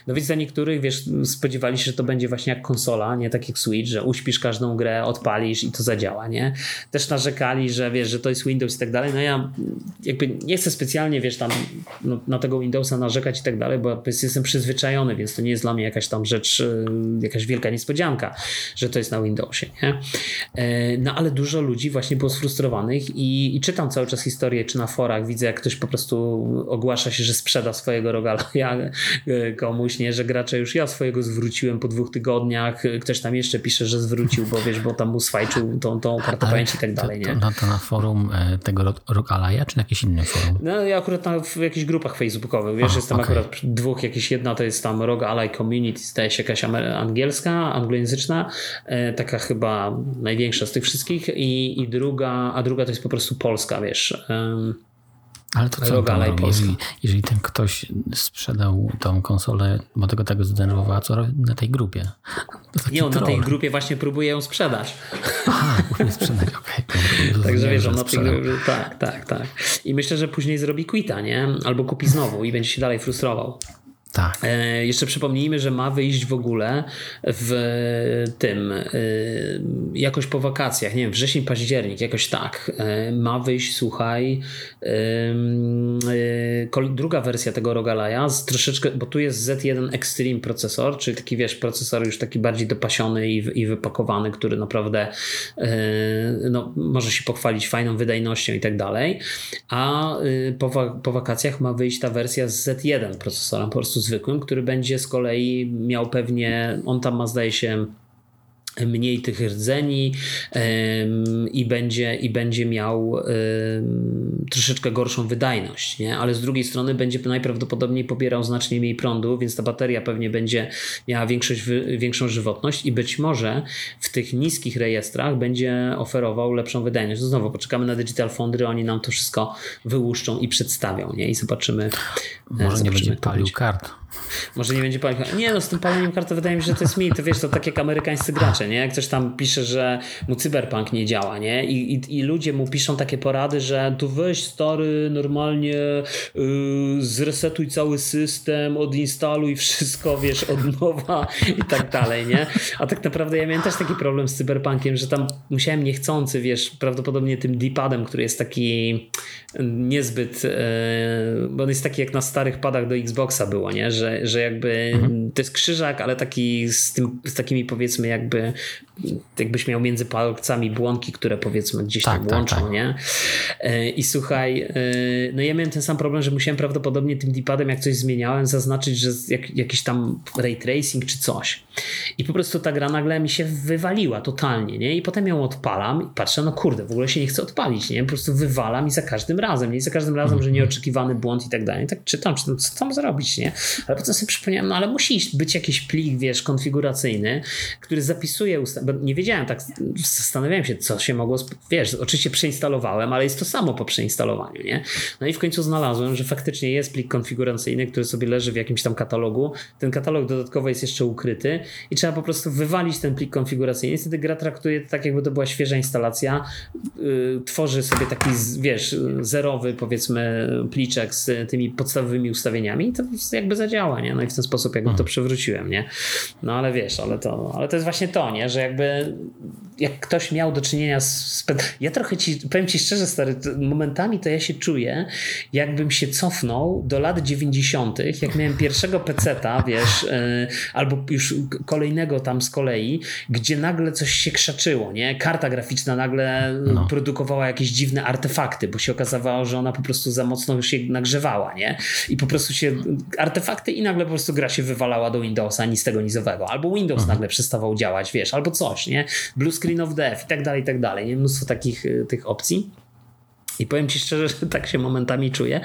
No więc dla niektórych, wiesz, spodziewali się, że to będzie właśnie jak konsola, nie tak jak Switch, że uśpisz każdą grę, odpalisz i to zadziała, nie? Też narzekali, że wiesz, że to jest Windows i tak dalej. No ja jakby nie chcę specjalnie, wiesz, tam no, na tego Windowsa narzekać i tak dalej, bo jestem przyzwyczajony, więc to nie jest dla mnie jakaś tam rzecz, y, jakaś wielka niespodzianka, że to jest na Windowsie. Nie? E, no ale dużo ludzi właśnie było sfrustrowanych i, i, czytam cały czas historię, czy na forach widzę, jak ktoś po prostu ogłasza się, że sprzeda swojego rogala ja, e, komuś, nie, że gracze już ja swojego zwróciłem po dwóch tygodniach, ktoś tam jeszcze pisze, że zwrócił, bo wiesz, bo tam mu swajczył tą, tą kartę pamięci i tak dalej. Nie? To, to, to na forum e, tego Rogalaja, czy na jakieś inne forum? No ja akurat na, w jakichś grupach facebookowych, wiesz, Aha, jestem okay. akurat dwóch dwóch, jakieś jedna to jest tam Rogue Ally Community, zdaje się jakaś angielska, anglojęzyczna, e, taka chyba największa z tych wszystkich i, i druga, a druga to jest po prostu polska, wiesz. Ale to co, Ally jeżeli, jeżeli ten ktoś sprzedał tą konsolę, bo tego tego zdenerwowała, co na tej grupie? Nie, on troll. na tej grupie właśnie próbuje ją sprzedać. Aha, próbuje sprzedać, okej. Okay. Także wiesz, on na tej grupie, tak, tak, tak. I myślę, że później zrobi quita, nie? Albo kupi znowu i będzie się dalej frustrował. Tak. E, jeszcze przypomnijmy, że ma wyjść w ogóle w tym e, jakoś po wakacjach, nie wiem, wrzesień, październik, jakoś tak. E, ma wyjść, słuchaj, e, druga wersja tego Rogalaja z troszeczkę, bo tu jest Z1 Extreme procesor, czyli taki wiesz, procesor już taki bardziej dopasiony i, i wypakowany, który naprawdę e, no, może się pochwalić fajną wydajnością i tak dalej. A e, po, po wakacjach ma wyjść ta wersja z Z1 procesorem, po prostu zwykłym, który będzie z kolei miał pewnie, on tam ma zdaje się mniej tych rdzeni i, będzie, i będzie miał troszeczkę gorszą wydajność, nie? ale z drugiej strony będzie najprawdopodobniej pobierał znacznie mniej prądu, więc ta bateria pewnie będzie miała większość, większą żywotność i być może w tych niskich rejestrach będzie oferował lepszą wydajność. Znowu poczekamy na Digital Foundry, oni nam to wszystko wyłuszczą i przedstawią nie? i zobaczymy. Może zobaczymy, nie będzie palił kart. Może nie będzie palił Nie no, z tym paleniem kart wydaje mi się, że to jest mi, to wiesz, to tak jak amerykańscy gracze, nie? Jak ktoś tam pisze, że mu cyberpunk nie działa, nie? I, i, i ludzie mu piszą takie porady, że tu weź stary, normalnie yy, zresetuj cały system, odinstaluj wszystko, wiesz, od nowa i tak dalej, nie? A tak naprawdę ja miałem też taki problem z cyberpunkiem, że tam musiałem niechcący, wiesz, prawdopodobnie tym D-padem, który jest taki niezbyt, yy, bo on jest taki jak na starych padach do Xboxa było, nie? Że, że jakby mhm. to jest krzyżak, ale taki z, tym, z takimi powiedzmy jakby jakbyś miał między palcami błonki, które powiedzmy gdzieś tak, tam tak, łączą, tak. nie? E, I słuchaj, e, no ja miałem ten sam problem, że musiałem prawdopodobnie tym D-padem, jak coś zmieniałem, zaznaczyć, że jak, jakiś tam ray tracing czy coś. I po prostu ta gra nagle mi się wywaliła totalnie, nie? I potem ją odpalam i patrzę, no kurde, w ogóle się nie chce odpalić, nie? Po prostu wywalam i za każdym razem, nie? I za każdym razem, że mhm. nieoczekiwany błąd i tak dalej. Tak czytam, czytam, co tam zrobić, nie? Ale potem sobie przypomniałem, no ale musi być jakiś plik, wiesz, konfiguracyjny, który zapisuje ustawienia, nie wiedziałem, tak zastanawiałem się, co się mogło, wiesz, oczywiście przeinstalowałem, ale jest to samo po przeinstalowaniu, nie? No i w końcu znalazłem, że faktycznie jest plik konfiguracyjny, który sobie leży w jakimś tam katalogu. Ten katalog dodatkowo jest jeszcze ukryty i trzeba po prostu wywalić ten plik konfiguracyjny. Wtedy gra traktuje to tak, jakby to była świeża instalacja. Yy, tworzy sobie taki, wiesz, zerowy, powiedzmy, pliczek z tymi podstawowymi ustawieniami i to jakby zadziała, nie? No i w ten sposób jakby to mhm. przywróciłem, nie? No ale wiesz, ale to, ale to jest właśnie to, nie? Że jakby jak ktoś miał do czynienia z... Ja trochę ci, powiem ci szczerze, stary, momentami to ja się czuję, jakbym się cofnął do lat 90., jak miałem pierwszego peceta, wiesz, yy, albo już kolejnego tam z kolei, gdzie nagle coś się krzaczyło, nie? Karta graficzna nagle no. produkowała jakieś dziwne artefakty, bo się okazało, że ona po prostu za mocno już się nagrzewała, nie? I po prostu się artefakty i nagle po prostu gra się wywalała do Windowsa, nic tego nizowego. Albo Windows mhm. nagle przestawał działać, wiesz, albo coś, nie? Blue screen of death i tak dalej, i tak dalej. Nie? Mnóstwo takich y, tych opcji. I powiem ci szczerze, że tak się momentami czuję,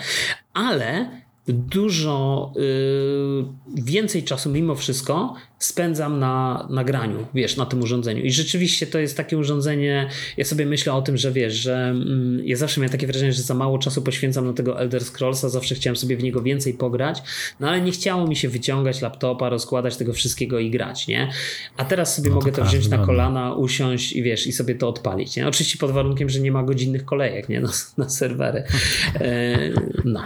ale dużo y, więcej czasu mimo wszystko spędzam na nagraniu, wiesz, na tym urządzeniu. I rzeczywiście to jest takie urządzenie, ja sobie myślę o tym, że wiesz, że mm, ja zawsze miałem takie wrażenie, że za mało czasu poświęcam na tego Elder Scrollsa, zawsze chciałem sobie w niego więcej pograć, no ale nie chciało mi się wyciągać laptopa, rozkładać tego wszystkiego i grać, nie? A teraz sobie no mogę to wziąć na kolana, usiąść i wiesz, i sobie to odpalić, nie? Oczywiście pod warunkiem, że nie ma godzinnych kolejek, nie? Na, na serwery. E, no.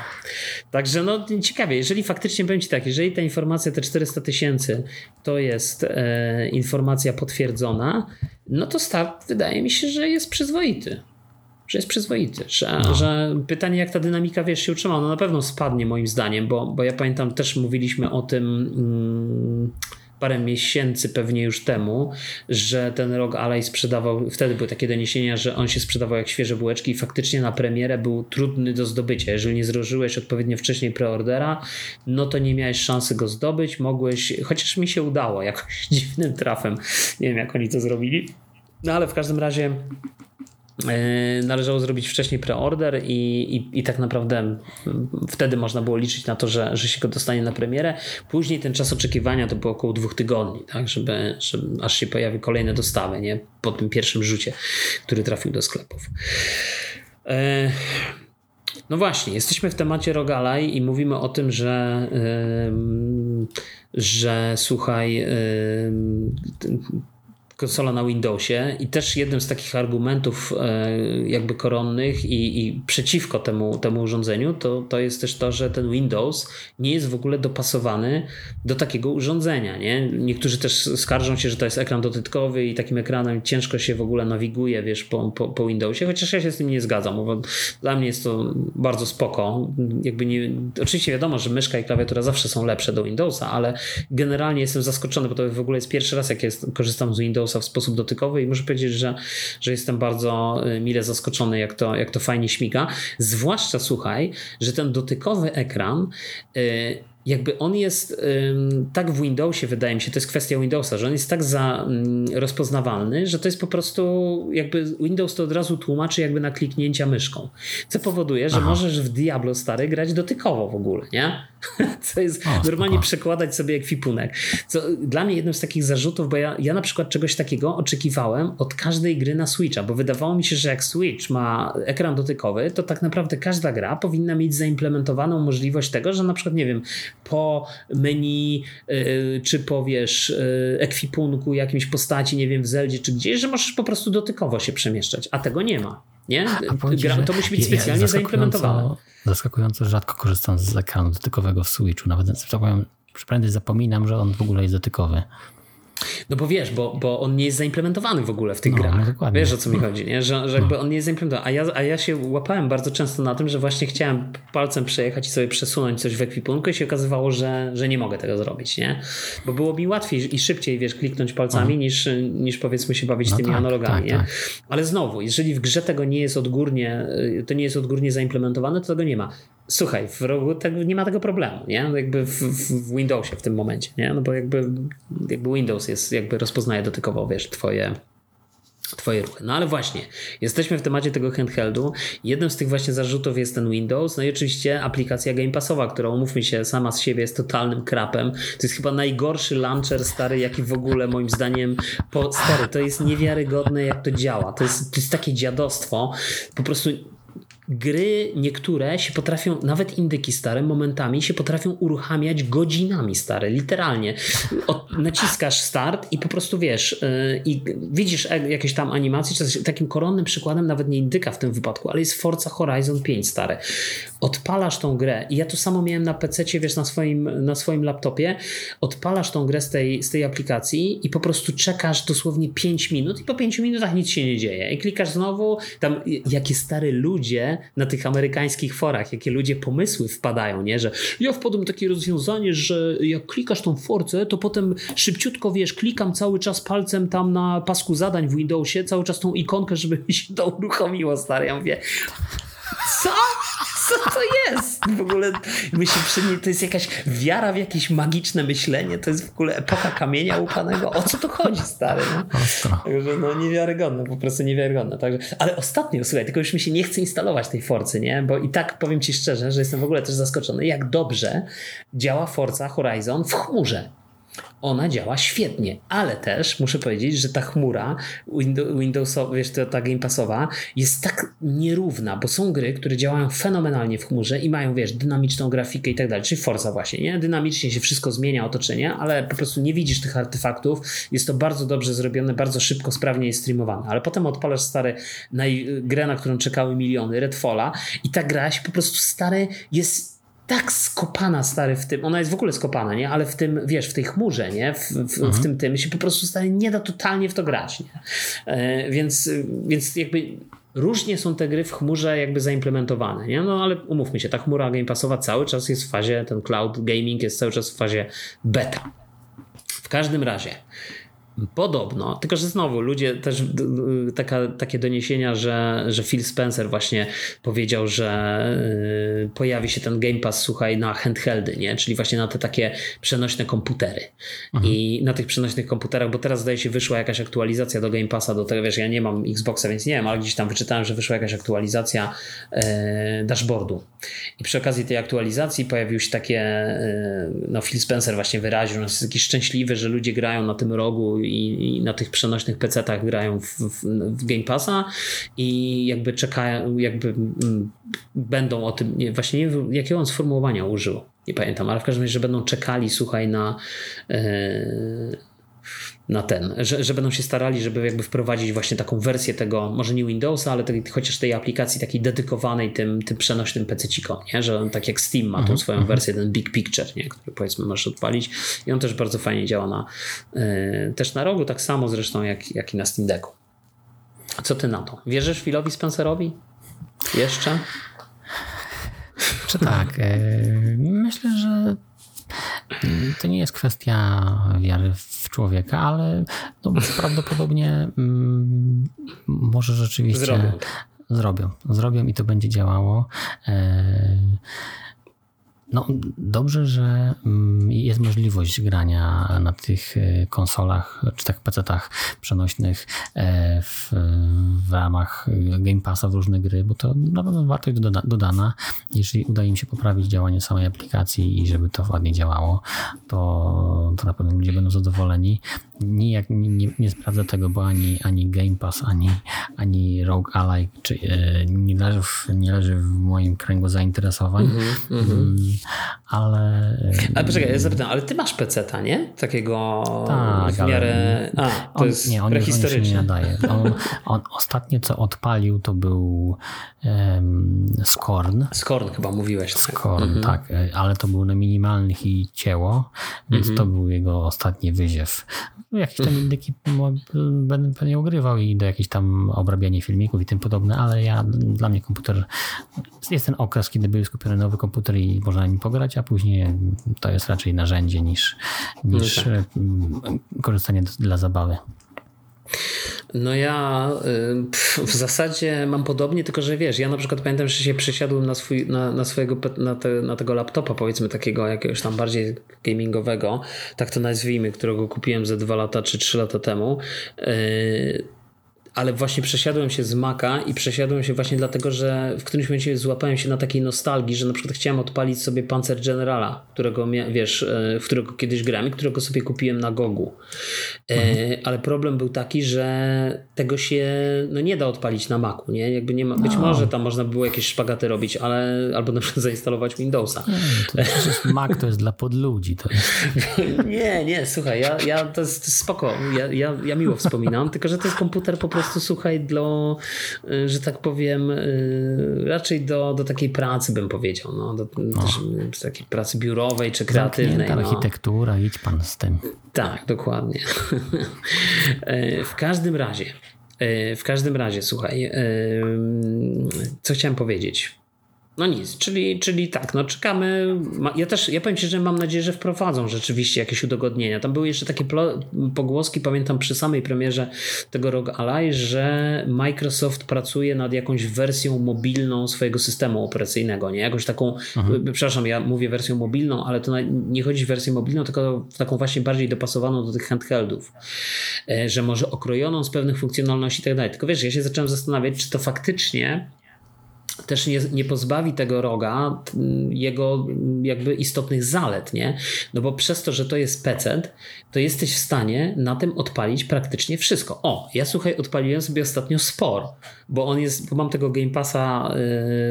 Także no ciekawie, jeżeli faktycznie będzie tak, jeżeli ta informacja, te 400 tysięcy to jest e, informacja potwierdzona, no to start wydaje mi się, że jest przyzwoity. Że jest przyzwoity, że, no. że pytanie, jak ta dynamika wiesz, się utrzyma, no na pewno spadnie moim zdaniem, bo, bo ja pamiętam, też mówiliśmy o tym. Mm, parę miesięcy pewnie już temu, że ten rok Ally sprzedawał, wtedy były takie doniesienia, że on się sprzedawał jak świeże bułeczki i faktycznie na premierę był trudny do zdobycia. Jeżeli nie złożyłeś odpowiednio wcześniej preordera, no to nie miałeś szansy go zdobyć, mogłeś, chociaż mi się udało jakoś dziwnym trafem, nie wiem jak oni to zrobili, no ale w każdym razie należało zrobić wcześniej preorder i, i, i, tak naprawdę wtedy można było liczyć na to, że, że się go dostanie na premierę. Później ten czas oczekiwania to było około dwóch tygodni, tak, żeby, żeby aż się pojawi kolejne dostawy, nie? Po tym pierwszym rzucie, który trafił do sklepów. E, no właśnie, jesteśmy w temacie Rogalaj i mówimy o tym, że, że słuchaj, konsola na Windowsie i też jednym z takich argumentów e, jakby koronnych i, i, przeciwko temu, temu urządzeniu to, to jest też to, że ten Windows nie jest w ogóle dopasowany do takiego urządzenia. Nie? Niektórzy też skarżą się, że to jest ekran dotykowy i takim ekranem ciężko się w ogóle nawiguje wiesz, po, po, po Windowsie, chociaż ja się z tym nie zgadzam, bo dla mnie jest to bardzo spoko. Jakby nie, oczywiście wiadomo, że myszka i klawiatura zawsze są lepsze do Windowsa, ale generalnie jestem zaskoczony, bo to w ogóle jest pierwszy raz, jak jest, korzystam z Windowsa Windowsa w sposób dotykowy i muszę powiedzieć, że, że jestem bardzo y, mile zaskoczony, jak to, jak to fajnie śmiga. Zwłaszcza słuchaj, że ten dotykowy ekran y, jakby on jest tak w Windowsie, wydaje mi się, to jest kwestia Windowsa, że on jest tak za rozpoznawalny, że to jest po prostu jakby Windows to od razu tłumaczy jakby na kliknięcia myszką. Co powoduje, że Aha. możesz w Diablo stary grać dotykowo w ogóle, nie? Co jest o, normalnie przekładać sobie ekwipunek. Co dla mnie jednym z takich zarzutów, bo ja, ja na przykład czegoś takiego oczekiwałem od każdej gry na Switcha, bo wydawało mi się, że jak Switch ma ekran dotykowy, to tak naprawdę każda gra powinna mieć zaimplementowaną możliwość tego, że na przykład, nie wiem, po menu, yy, czy powiesz yy, ekwipunku jakimś postaci, nie wiem, w Zeldzie czy gdzieś, że możesz po prostu dotykowo się przemieszczać, a tego nie ma. Nie? Gra, to musi być specjalnie zaimplementowane. Zaskakująco rzadko korzystam z ekranu dotykowego w Switchu. Nawet prędzej zapominam, że on w ogóle jest dotykowy. No bo wiesz, bo, bo on nie jest zaimplementowany w ogóle w tych no, grach. No dokładnie. Wiesz o co mi chodzi, nie? Że, że jakby no. on nie jest zaimplementowany. A ja, a ja się łapałem bardzo często na tym, że właśnie chciałem palcem przejechać i sobie przesunąć coś w ekwipunku i się okazywało, że, że nie mogę tego zrobić, nie? Bo było mi łatwiej i szybciej, wiesz, kliknąć palcami niż, niż powiedzmy się bawić no tymi tak, analogami, tak, tak. Ale znowu, jeżeli w grze tego nie jest odgórnie, to nie jest odgórnie zaimplementowane, to tego nie ma. Słuchaj, w rogu tego, nie ma tego problemu, nie? Jakby w, w Windowsie w tym momencie, nie? No bo jakby, jakby Windows jest, jakby rozpoznaje dotykowo, wiesz, twoje Twoje ruchy. No ale właśnie, jesteśmy w temacie tego handheldu. Jednym z tych właśnie zarzutów jest ten Windows, no i oczywiście aplikacja Game Passowa, która umówmy się, sama z siebie jest totalnym krapem. To jest chyba najgorszy launcher stary, jaki w ogóle moim zdaniem po, stary, to jest niewiarygodne jak to działa. To jest, to jest takie dziadostwo. Po prostu gry niektóre się potrafią, nawet indyki stare, momentami się potrafią uruchamiać godzinami stare, literalnie. Od, naciskasz start i po prostu wiesz, yy, i widzisz e, jakieś tam animacje, takim koronnym przykładem nawet nie indyka w tym wypadku, ale jest Forza Horizon 5 stare. Odpalasz tą grę i ja to samo miałem na PC, wiesz, na swoim, na swoim laptopie, odpalasz tą grę z tej, z tej aplikacji i po prostu czekasz dosłownie 5 minut i po 5 minutach nic się nie dzieje. I klikasz znowu, tam jakie stare ludzie na tych amerykańskich forach, jakie ludzie pomysły wpadają, nie? Że ja wpadłem takie rozwiązanie, że jak klikasz tą forcę, to potem szybciutko, wiesz, klikam cały czas palcem tam na pasku zadań w Windowsie, cały czas tą ikonkę, żeby mi się to uruchomiło, stary. Ja mówię, co? Co to jest? W ogóle myślę, przy niej to jest jakaś wiara w jakieś magiczne myślenie, to jest w ogóle epoka kamienia łupanego. O co to chodzi, stary? No? Także no niewiarygodne, po prostu niewiarygodne. Także, ale ostatnio, słuchaj, tylko już mi się nie chce instalować tej Forcy, nie? Bo i tak powiem ci szczerze, że jestem w ogóle też zaskoczony, jak dobrze działa Forza Horizon w chmurze ona działa świetnie, ale też muszę powiedzieć, że ta chmura Windowsowa, wiesz, ta, ta Game Passowa jest tak nierówna, bo są gry, które działają fenomenalnie w chmurze i mają, wiesz, dynamiczną grafikę i tak dalej, czyli Forza właśnie, nie? Dynamicznie się wszystko zmienia, otoczenie, ale po prostu nie widzisz tych artefaktów, jest to bardzo dobrze zrobione, bardzo szybko, sprawnie jest streamowane, ale potem odpalasz stare naj, grę, na którą czekały miliony, Redfalla i ta gra się po prostu stary jest tak skopana, stary, w tym, ona jest w ogóle skopana, nie? Ale w tym, wiesz, w tej chmurze, nie? W, w, mhm. w tym tym się po prostu, stary, nie da totalnie w to grać, nie? E, więc, więc jakby różnie są te gry w chmurze jakby zaimplementowane, nie? No ale umówmy się, ta chmura Game Passowa cały czas jest w fazie, ten cloud gaming jest cały czas w fazie beta. W każdym razie, Podobno, tylko że znowu ludzie też taka, takie doniesienia, że, że Phil Spencer właśnie powiedział, że y, pojawi się ten Game Pass, słuchaj, na handheldy, nie? czyli właśnie na te takie przenośne komputery. Mhm. I na tych przenośnych komputerach, bo teraz zdaje się wyszła jakaś aktualizacja do Game Passa, do tego wiesz, ja nie mam Xboxa, więc nie wiem, ale gdzieś tam wyczytałem, że wyszła jakaś aktualizacja e, dashboardu. I przy okazji tej aktualizacji pojawił się takie, e, no Phil Spencer właśnie wyraził, że jest jakiś szczęśliwy, że ludzie grają na tym rogu i, i na tych przenośnych PC-tach grają w, w, w, Game Passa i jakby czekają, jakby m, mm, będą o tym, nie, właśnie nie wiem, jakiego on sformułowania użył, nie pamiętam, ale w każdym razie, że będą czekali, słuchaj, na, yy, na ten, że, że będą się starali, żeby jakby wprowadzić właśnie taką wersję tego, może nie Windowsa, ale tej, chociaż tej aplikacji takiej dedykowanej tym, tym przenośnym pececikom, nie? że on tak jak Steam ma tą mhm, swoją mhm. wersję, ten Big Picture, nie? który powiedzmy możesz odpalić i on też bardzo fajnie działa na, yy, też na rogu, tak samo zresztą jak, jak i na Steam Decku. Co ty na to? Wierzysz Philowi Spencerowi? Jeszcze? Czy tak? E, myślę, że to nie jest kwestia wiary w człowieka, ale no, prawdopodobnie mm, może rzeczywiście zrobią. zrobią. Zrobią i to będzie działało. E, no, dobrze, że mm, jest możliwość grania na tych e, konsolach czy tak PC-tach przenośnych e, w, w ramach Game Passa w różne gry, bo to na pewno wartość dodana. Jeżeli uda im się poprawić działanie samej aplikacji i żeby to ładnie działało, to, to na pewno ludzie będą zadowoleni. Nijak nie, nie, nie sprawdzę tego, bo ani, ani Game Pass, ani, ani Rogue Ally czy, e, nie, leży w, nie leży w moim kręgu zainteresowań. Mm -hmm, ale. Ale poczekaj, ja zapytam, ale ty masz PC-ta, nie? Takiego tak, w miarę. A, to on, jest nie, on on nie nadaje. On, on, ostatnie co odpalił to był um, Skorn. Skorn chyba mówiłeś. Tak. Skorn, mhm. tak, ale to był na minimalnych i cięło, więc mhm. to był jego ostatni wyziew. Jakieś tam indyki będę pewnie ogrywał i do jakichś tam obrabiania filmików i tym podobne, ale ja, dla mnie komputer, jest ten okres, kiedy był skupiony nowy komputer i można nim pograć, a później to jest raczej narzędzie niż, niż no tak. Mm, korzystanie dla zabawy. No ja y, w zasadzie mam podobnie, tylko że wiesz, ja na przykład pamiętam, że się przesiadłem na, swój, na, na swojego, na, te, na tego laptopa, powiedzmy takiego jakiegoś tam bardziej gamingowego, tak to nazwijmy, którego kupiłem ze dwa lata czy trzy lata temu. Yy, ale właśnie przesiadłem się z Maca i przesiadłem się właśnie dlatego, że w którymś momencie złapałem się na takiej nostalgii, że na przykład chciałem odpalić sobie Panzer Generala, którego wiesz, e, w którego kiedyś grałem i którego sobie kupiłem na Gogu. E, mhm. Ale problem był taki, że tego się no, nie da odpalić na Macu, nie? Jakby nie ma, być no. może tam można było jakieś szpagaty robić, ale albo na przykład zainstalować Windowsa. Nie, to jest, Mac to jest dla podludzi. To jest. nie, nie, słuchaj, ja, ja to jest spoko, ja, ja, ja miło wspominam, tylko że to jest komputer po prostu, słuchaj, dla, y, że tak powiem, y, raczej do, do takiej pracy bym powiedział, no, do, no. Też, takiej pracy biurowej czy kreatywnej. No. architektura, idź pan z tym. Tak, dokładnie. E, w każdym razie, e, w każdym razie, słuchaj, e, co chciałem powiedzieć? No nic, czyli, czyli tak, no czekamy. Ja też, ja powiem Ci, że mam nadzieję, że wprowadzą rzeczywiście jakieś udogodnienia. Tam były jeszcze takie pogłoski, pamiętam przy samej premierze tego ROG Ally, że Microsoft pracuje nad jakąś wersją mobilną swojego systemu operacyjnego, nie? Jakąś taką, mhm. przepraszam, ja mówię wersją mobilną, ale to nie chodzi o wersję mobilną, tylko taką właśnie bardziej dopasowaną do tych handheldów, e, że może okrojoną z pewnych funkcjonalności i tak dalej. Tylko wiesz, ja się zacząłem zastanawiać, czy to faktycznie też nie, nie pozbawi tego roga jego jakby istotnych zalet, nie? No bo przez to, że to jest PC, to jesteś w stanie na tym odpalić praktycznie wszystko. O, ja słuchaj, odpaliłem sobie ostatnio Spor, bo on jest, bo mam tego Game Passa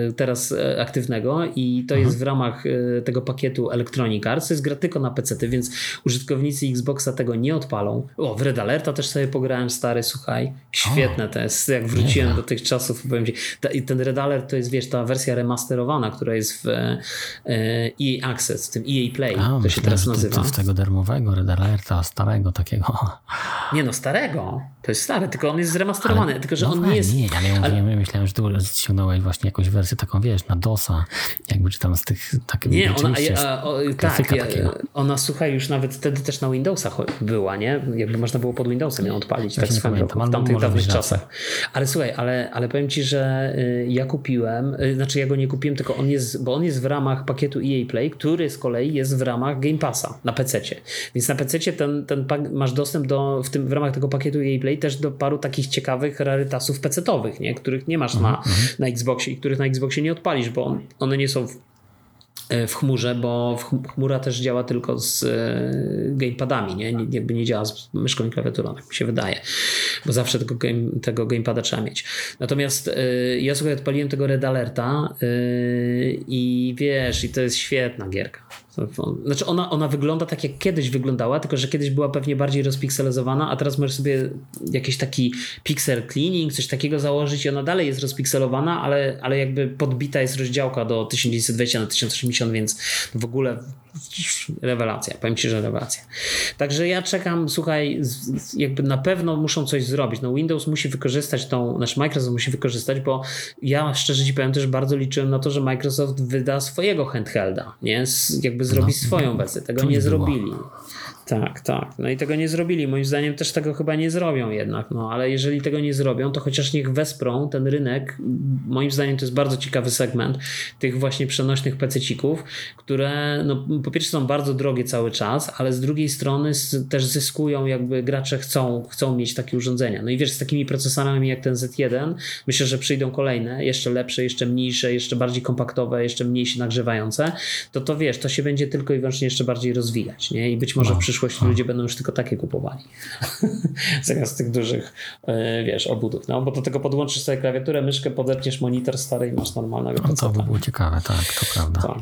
y, teraz y, aktywnego i to mhm. jest w ramach y, tego pakietu Electronic Arts, to jest gra tylko na PC, więc użytkownicy Xboxa tego nie odpalą. O, w Red Alerta też sobie pograłem stary, słuchaj, świetne o, to jest, jak wróciłem do tych czasów, powiem ci, ten Red Alert to jest, wiesz, ta wersja remasterowana, która jest w EA Access, w tym EA Play, A, to się teraz nazywa. To, z tego darmowego Red Alerta, starego takiego. Nie no, starego. To jest stary, tylko on jest zremasterowany, ale, tylko że no on nie jest... Nie, ale ja ale... myślałem, że ty ściągnąłeś właśnie jakąś wersję taką, wiesz, na DOSa, jakby czy tam z tych... Tak, nie, ona, a, o, tak, ja, ona słuchaj, już nawet wtedy też na Windowsach była, nie? Jakby można było pod Windowsem ją odpalić, tak swoją drogą, w tamtych dawnych czasach. Ale słuchaj, ale, ale powiem ci, że y, ja kupiłem, y, znaczy ja go nie kupiłem, tylko on jest, bo on jest w ramach pakietu EA Play, który z kolei jest w ramach Game Passa na PC-cie. Więc na PC-cie ten, ten masz dostęp do, w, tym, w ramach tego pakietu EA Play też do paru takich ciekawych rarytasów PC-towych, nie? których nie masz na, mhm, mhm. na Xboxie i których na Xboxie nie odpalisz, bo one nie są w, w chmurze, bo chmura też działa tylko z e, gamepadami, nie? Jakby nie działa z myszką i klawiaturą, tak mi się wydaje, bo zawsze tego, game, tego gamepada trzeba mieć. Natomiast e, ja sobie odpaliłem tego Red Alerta i wiesz, i to jest świetna gierka. Znaczy ona, ona wygląda tak jak kiedyś wyglądała, tylko że kiedyś była pewnie bardziej rozpikselizowana, a teraz możesz sobie jakiś taki pixel cleaning, coś takiego założyć i ona dalej jest rozpikselowana, ale, ale jakby podbita jest rozdziałka do 1920 na 1080, więc w ogóle rewelacja. Powiem Ci, że rewelacja. Także ja czekam, słuchaj, jakby na pewno muszą coś zrobić. No Windows musi wykorzystać tą, nasz Microsoft musi wykorzystać, bo ja szczerze Ci powiem też bardzo liczyłem na to, że Microsoft wyda swojego handhelda, nie? Jakby zrobi no, swoją wersję. Tego nie, nie zrobili. Tak, tak. No i tego nie zrobili. Moim zdaniem też tego chyba nie zrobią jednak. No ale jeżeli tego nie zrobią, to chociaż niech wesprą ten rynek. Moim zdaniem to jest bardzo ciekawy segment tych właśnie przenośnych pececików, które no, po pierwsze są bardzo drogie cały czas, ale z drugiej strony też zyskują, jakby gracze chcą, chcą mieć takie urządzenia. No i wiesz, z takimi procesorami jak ten Z1, myślę, że przyjdą kolejne, jeszcze lepsze, jeszcze mniejsze, jeszcze bardziej kompaktowe, jeszcze mniej się nagrzewające, to to wiesz, to się będzie tylko i wyłącznie jeszcze bardziej rozwijać. Nie? I być może no. w przyszłości przyszłości ludzie będą już tylko takie kupowali. Zamiast tych dużych, e, wiesz, obudów. No, bo do tego podłączysz sobie klawiaturę, myszkę, podepniesz monitor stary i masz normalnego no, To by było ciekawe, tak, to prawda. Tak.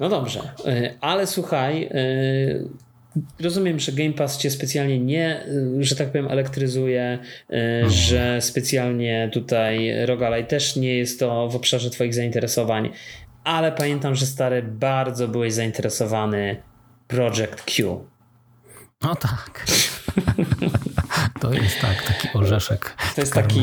No dobrze, e, ale słuchaj, e, Rozumiem, że Game Pass cię specjalnie nie, że tak powiem, elektryzuje, mhm. że specjalnie tutaj Rogalaj też nie jest to w obszarze Twoich zainteresowań, ale pamiętam, że stary bardzo byłeś zainteresowany Project Q. No tak. To jest tak, taki orzeszek. To jest taki,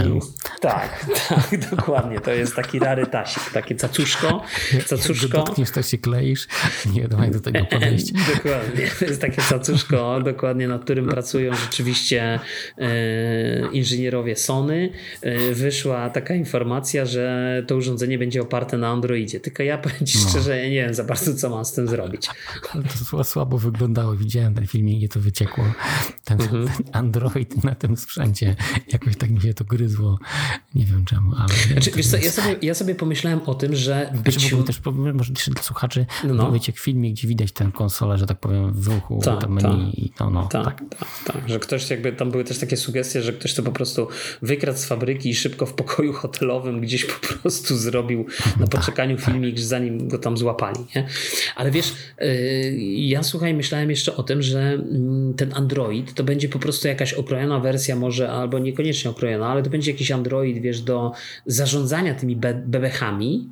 Tak, tak, dokładnie. To jest taki rarytasik, takie cacuszko. cacuszko. Dotkniesz, to się kleisz. Nie wiadomo, jak do tego podejść. dokładnie. To jest takie cacuszko, dokładnie nad którym pracują rzeczywiście e, inżynierowie Sony. E, wyszła taka informacja, że to urządzenie będzie oparte na Androidzie. Tylko ja powiem ci no. szczerze, ja nie wiem za bardzo, co mam z tym zrobić. To słabo wyglądało. Widziałem ten filmik, gdzie to wyciekło. Ten, mhm. ten Android na tym sprzęcie. Jakoś tak mi się to gryzło. Nie wiem czemu, ale... Znaczy, wiesz co, ja, sobie, ja sobie pomyślałem o tym, że być... Znaczy, też, może dla słuchaczy, no. no. wiecie, filmik, gdzie widać tę konsolę, że tak powiem, w ruchu, ta, tam menu. Ta. No, no, tak, tak. tak. Że ktoś jakby, tam były też takie sugestie, że ktoś to po prostu wykradł z fabryki i szybko w pokoju hotelowym gdzieś po prostu zrobił na tak, poczekaniu tak, filmik, zanim go tam złapali, nie? Ale wiesz, yy, ja słuchaj, myślałem jeszcze o tym, że mm, ten Android to będzie po prostu jakaś okrojona wersja może, albo niekoniecznie okrojona, ale to będzie jakiś Android, wiesz, do zarządzania tymi be bebechami,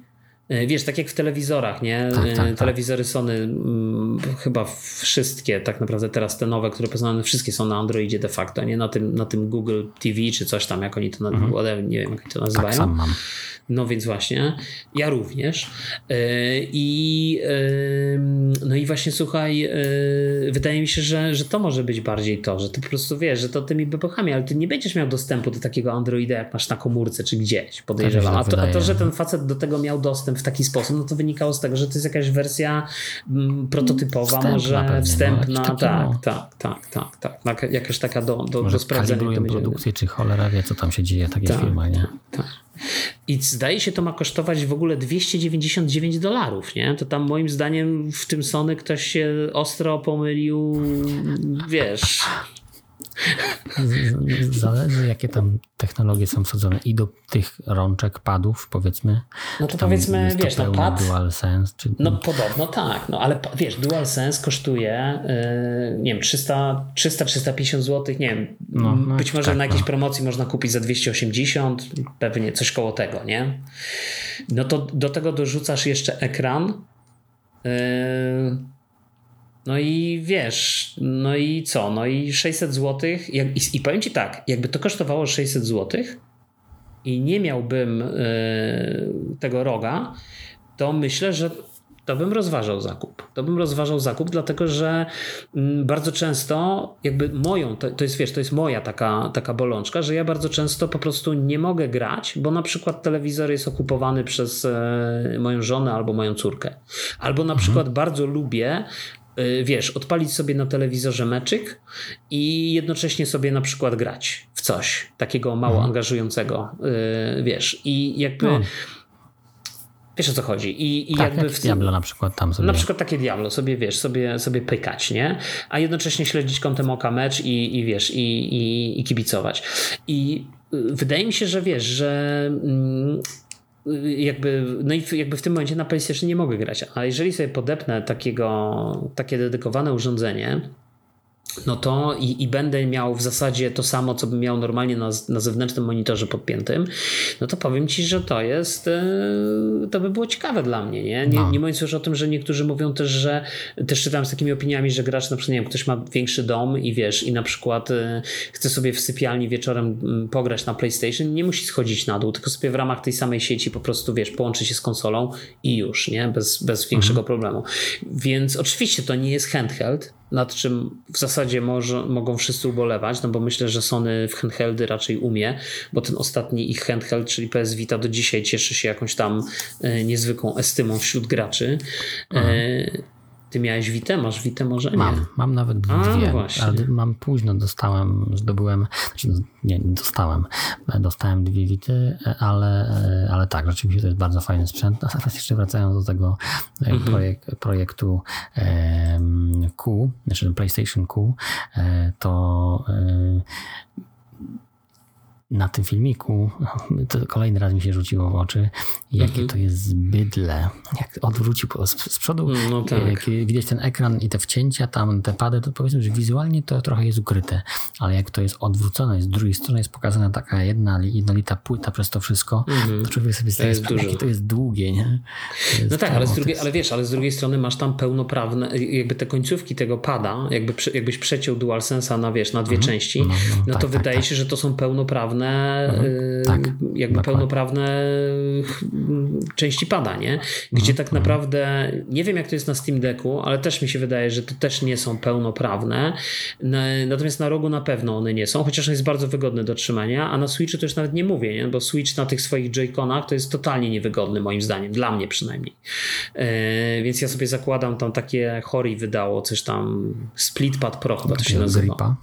e, Wiesz, tak jak w telewizorach, nie? Tak, tak, tak. Telewizory Sony, m, mm, chyba wszystkie, tak naprawdę teraz te nowe, które poznane, wszystkie są na Androidzie de facto, nie na tym, na tym Google TV czy coś tam, jak oni to, mhm. nie wiem, jak to nazywają. Tak sam mam. No więc właśnie, ja również. E, I e, no i właśnie słuchaj, e, wydaje mi się, że, że to może być bardziej to, że ty po prostu wiesz, że to tymi wybuchami, ale ty nie będziesz miał dostępu do takiego Androida, jak masz na komórce czy gdzieś, podejrzewam. A to, a to, że ten facet do tego miał dostęp w taki sposób, no to wynikało z tego, że to jest jakaś wersja m, prototypowa, wstępna może pewnie, no, wstępna, no, tak, tak, tak, tak, tak, tak, jakaś taka do, do, może do sprawdzenia. produkcję, czy cholera wie, co tam się dzieje, takie tak, firma, nie? Tak. I zdaje się, to ma kosztować w ogóle 299 dolarów, nie? To tam moim zdaniem w tym Sony ktoś się ostro pomylił, wiesz. Zależy, jakie tam technologie są wsadzone i do tych rączek, padów, powiedzmy. No to powiedzmy, wiesz, no pad. DualSense. Czy... No podobno tak, no ale wiesz, DualSense kosztuje, yy, nie wiem, 300-350 zł, nie wiem, no, no, być może tak, na jakiejś no. promocji można kupić za 280, pewnie coś koło tego, nie? No to do tego dorzucasz jeszcze ekran. Yy, no i wiesz, no i co? No i 600 zł. Jak, i, I powiem ci tak, jakby to kosztowało 600 zł i nie miałbym yy, tego roga, to myślę, że to bym rozważał zakup. To bym rozważał zakup, dlatego że mm, bardzo często, jakby moją, to, to, jest wiesz, to jest moja taka, taka bolączka, że ja bardzo często po prostu nie mogę grać, bo na przykład telewizor jest okupowany przez e, moją żonę albo moją córkę. Albo na mhm. przykład bardzo lubię Y, wiesz, odpalić sobie na telewizorze meczyk i jednocześnie sobie na przykład grać w coś takiego mało mhm. angażującego, y, wiesz, i jakby. No. Wiesz o co chodzi. I, i tak, jakby jak w tym, Diablo na przykład tam sobie. Na przykład takie Diablo sobie wiesz, sobie, sobie pykać, nie? A jednocześnie śledzić kątem oka mecz i, i wiesz, i, i, i kibicować. I y, wydaje mi się, że wiesz, że. Jakby, no i jakby w tym momencie na PlayStation nie mogę grać, a jeżeli sobie podepnę takiego, takie dedykowane urządzenie, no to i, i, będę miał w zasadzie to samo, co bym miał normalnie na, na zewnętrznym monitorze podpiętym, no to powiem ci, że to jest, e, to by było ciekawe dla mnie, nie? Nie, no. nie mówiąc już o tym, że niektórzy mówią też, że też czytam z takimi opiniami, że gracz na przykład, nie wiem, ktoś ma większy dom i wiesz, i na przykład e, chce sobie w sypialni wieczorem pograć na PlayStation, nie musi schodzić na dół, tylko sobie w ramach tej samej sieci po prostu, wiesz, połączy się z konsolą i już, nie? Bez, bez większego mhm. problemu. Więc oczywiście to nie jest handheld, nad czym w zasadzie może, mogą wszyscy ubolewać, no bo myślę, że Sony w handheldy raczej umie, bo ten ostatni ich handheld, czyli PS Vita do dzisiaj cieszy się jakąś tam e, niezwykłą estymą wśród graczy. E, ty miałeś Witę? Masz Witę może? Nie. Mam, mam nawet dwie, A, no ale mam późno dostałem, zdobyłem, znaczy no, nie, nie dostałem, dostałem dwie Wity, ale, ale tak, rzeczywiście to jest bardzo fajny sprzęt. A teraz jeszcze wracając do tego e, mhm. projek projektu Q, znaczy PlayStation Q, e, to e, na tym filmiku, to kolejny raz mi się rzuciło w oczy, jakie mhm. to jest bydle. Jak odwrócił z, z przodu, no tak. widać ten ekran i te wcięcia, tam te pady, to powiedzmy, że wizualnie to trochę jest ukryte, ale jak to jest odwrócone, z drugiej strony jest pokazana taka jedna jednolita płyta przez to wszystko, mhm. to człowiek sobie zdaje sprawę, jakie to jest długie, nie? Jest no tak, ale, z drugiej, ale wiesz, ale z drugiej strony masz tam pełnoprawne, jakby te końcówki tego pada, jakby, jakbyś przeciął DualSense'a na, wiesz, na dwie mhm. części, no, no, no to tak, tak wydaje tak, się, że to są pełnoprawne pełnoprawne, mhm. Y, tak, jakby pełnoprawne części pada, nie? Gdzie mhm. tak naprawdę, nie wiem jak to jest na Steam Decku, ale też mi się wydaje, że to też nie są pełnoprawne. Natomiast na rogu na pewno one nie są, chociaż on jest bardzo wygodny do trzymania, a na Switchu to już nawet nie mówię, nie? bo Switch na tych swoich Joy-Conach to jest totalnie niewygodny moim zdaniem, dla mnie przynajmniej. E, więc ja sobie zakładam tam takie Hori wydało coś tam Splitpad Pro chyba to się nazywa. Gripa.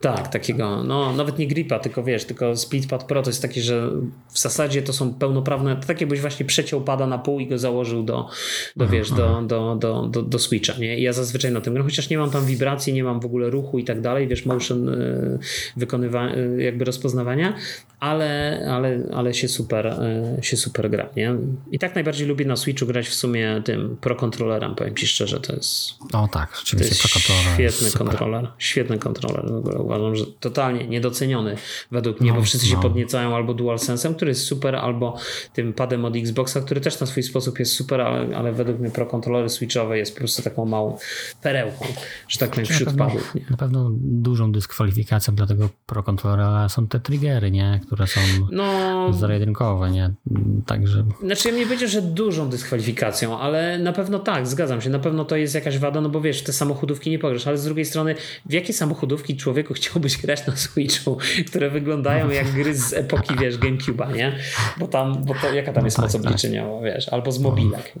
Tak, takiego, no nawet nie gripa, tylko wiesz, tylko Splitpad Pro to jest taki, że w zasadzie to są pełnoprawne, to tak jakbyś właśnie przeciął pada na pół i go założył do, do wiesz, do, do, do, do, do Switcha, nie? I ja zazwyczaj na tym gram, chociaż nie mam tam wibracji, nie mam w ogóle ruchu i tak dalej, wiesz, motion y, wykonywania, y, jakby rozpoznawania, ale, ale, ale się super, y, się super gra, nie? I tak najbardziej lubię na Switchu grać w sumie tym Pro Controllerem, powiem ci szczerze, to jest... O tak, rzeczywiście Pro Controller Świetny kontroler, świetny kontroler w ogóle uważam, że totalnie niedoceniony według mnie, no, bo wszyscy no. się podniecają albo DualSense'em, który jest super, albo tym padem od Xboxa, który też na swój sposób jest super, ale, ale według mnie Pro kontrolery switchowe jest po prostu taką małą perełką, że tak powiem, wśród na padów. Nie? Na pewno dużą dyskwalifikacją dla tego Pro kontrolera są te triggery, nie? które są no, nie? Także... Znaczy ja nie powiedział, że dużą dyskwalifikacją, ale na pewno tak, zgadzam się, na pewno to jest jakaś wada, no bo wiesz, te samochodówki nie pograsz, ale z drugiej strony w jakie samochodówki człowieku chciałbyś grać na Switchu, które wyglądają jak gry z epoki, wiesz, Gamecube'a, nie? Bo tam, bo to, jaka tam jest no moc tak, tak. obliczeniowa, wiesz, albo z mobilek.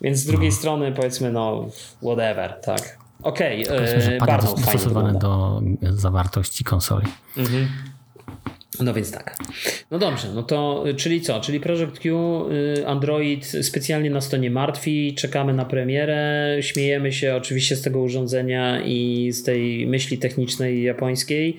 Więc z drugiej strony powiedzmy, no whatever, tak. Okej, okay, bardzo fajnie dostosowane do zawartości konsoli. Mhm. No więc tak. No dobrze, no to czyli co? Czyli Project Q, y, Android specjalnie nas to nie martwi, czekamy na premierę, śmiejemy się oczywiście z tego urządzenia i z tej myśli technicznej japońskiej.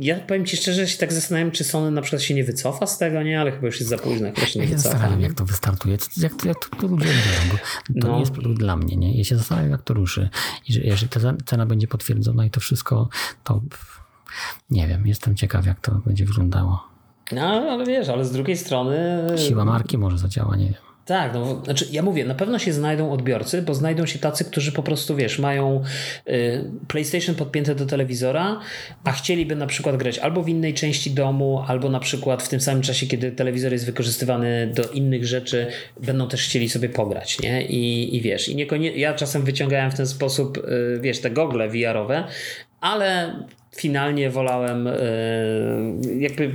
Ja powiem Ci szczerze, że się tak zastanawiam, czy Sony na przykład się nie wycofa z tego, nie? Ale chyba już jest za późno, chyba się nie ja wycofa. zastanawiam, jak to wystartuje, jak to, jak to ludzie robią, bo to no. nie jest produkt dla mnie, nie? Ja się zastanawiam, jak to ruszy. I że jeżeli ta cena będzie potwierdzona i to wszystko, to nie wiem, jestem ciekaw, jak to będzie wyglądało. No, ale wiesz, ale z drugiej strony. Siła marki może zadziała, nie wiem. Tak, no, znaczy ja mówię, na pewno się znajdą odbiorcy, bo znajdą się tacy, którzy po prostu, wiesz, mają y, PlayStation podpięte do telewizora, a chcieliby na przykład grać albo w innej części domu, albo na przykład w tym samym czasie, kiedy telewizor jest wykorzystywany do innych rzeczy, będą też chcieli sobie pograć, nie? I, i wiesz, i niekoniecznie, ja czasem wyciągałem w ten sposób, y, wiesz, te gogle VR-owe, ale finalnie wolałem e, jakby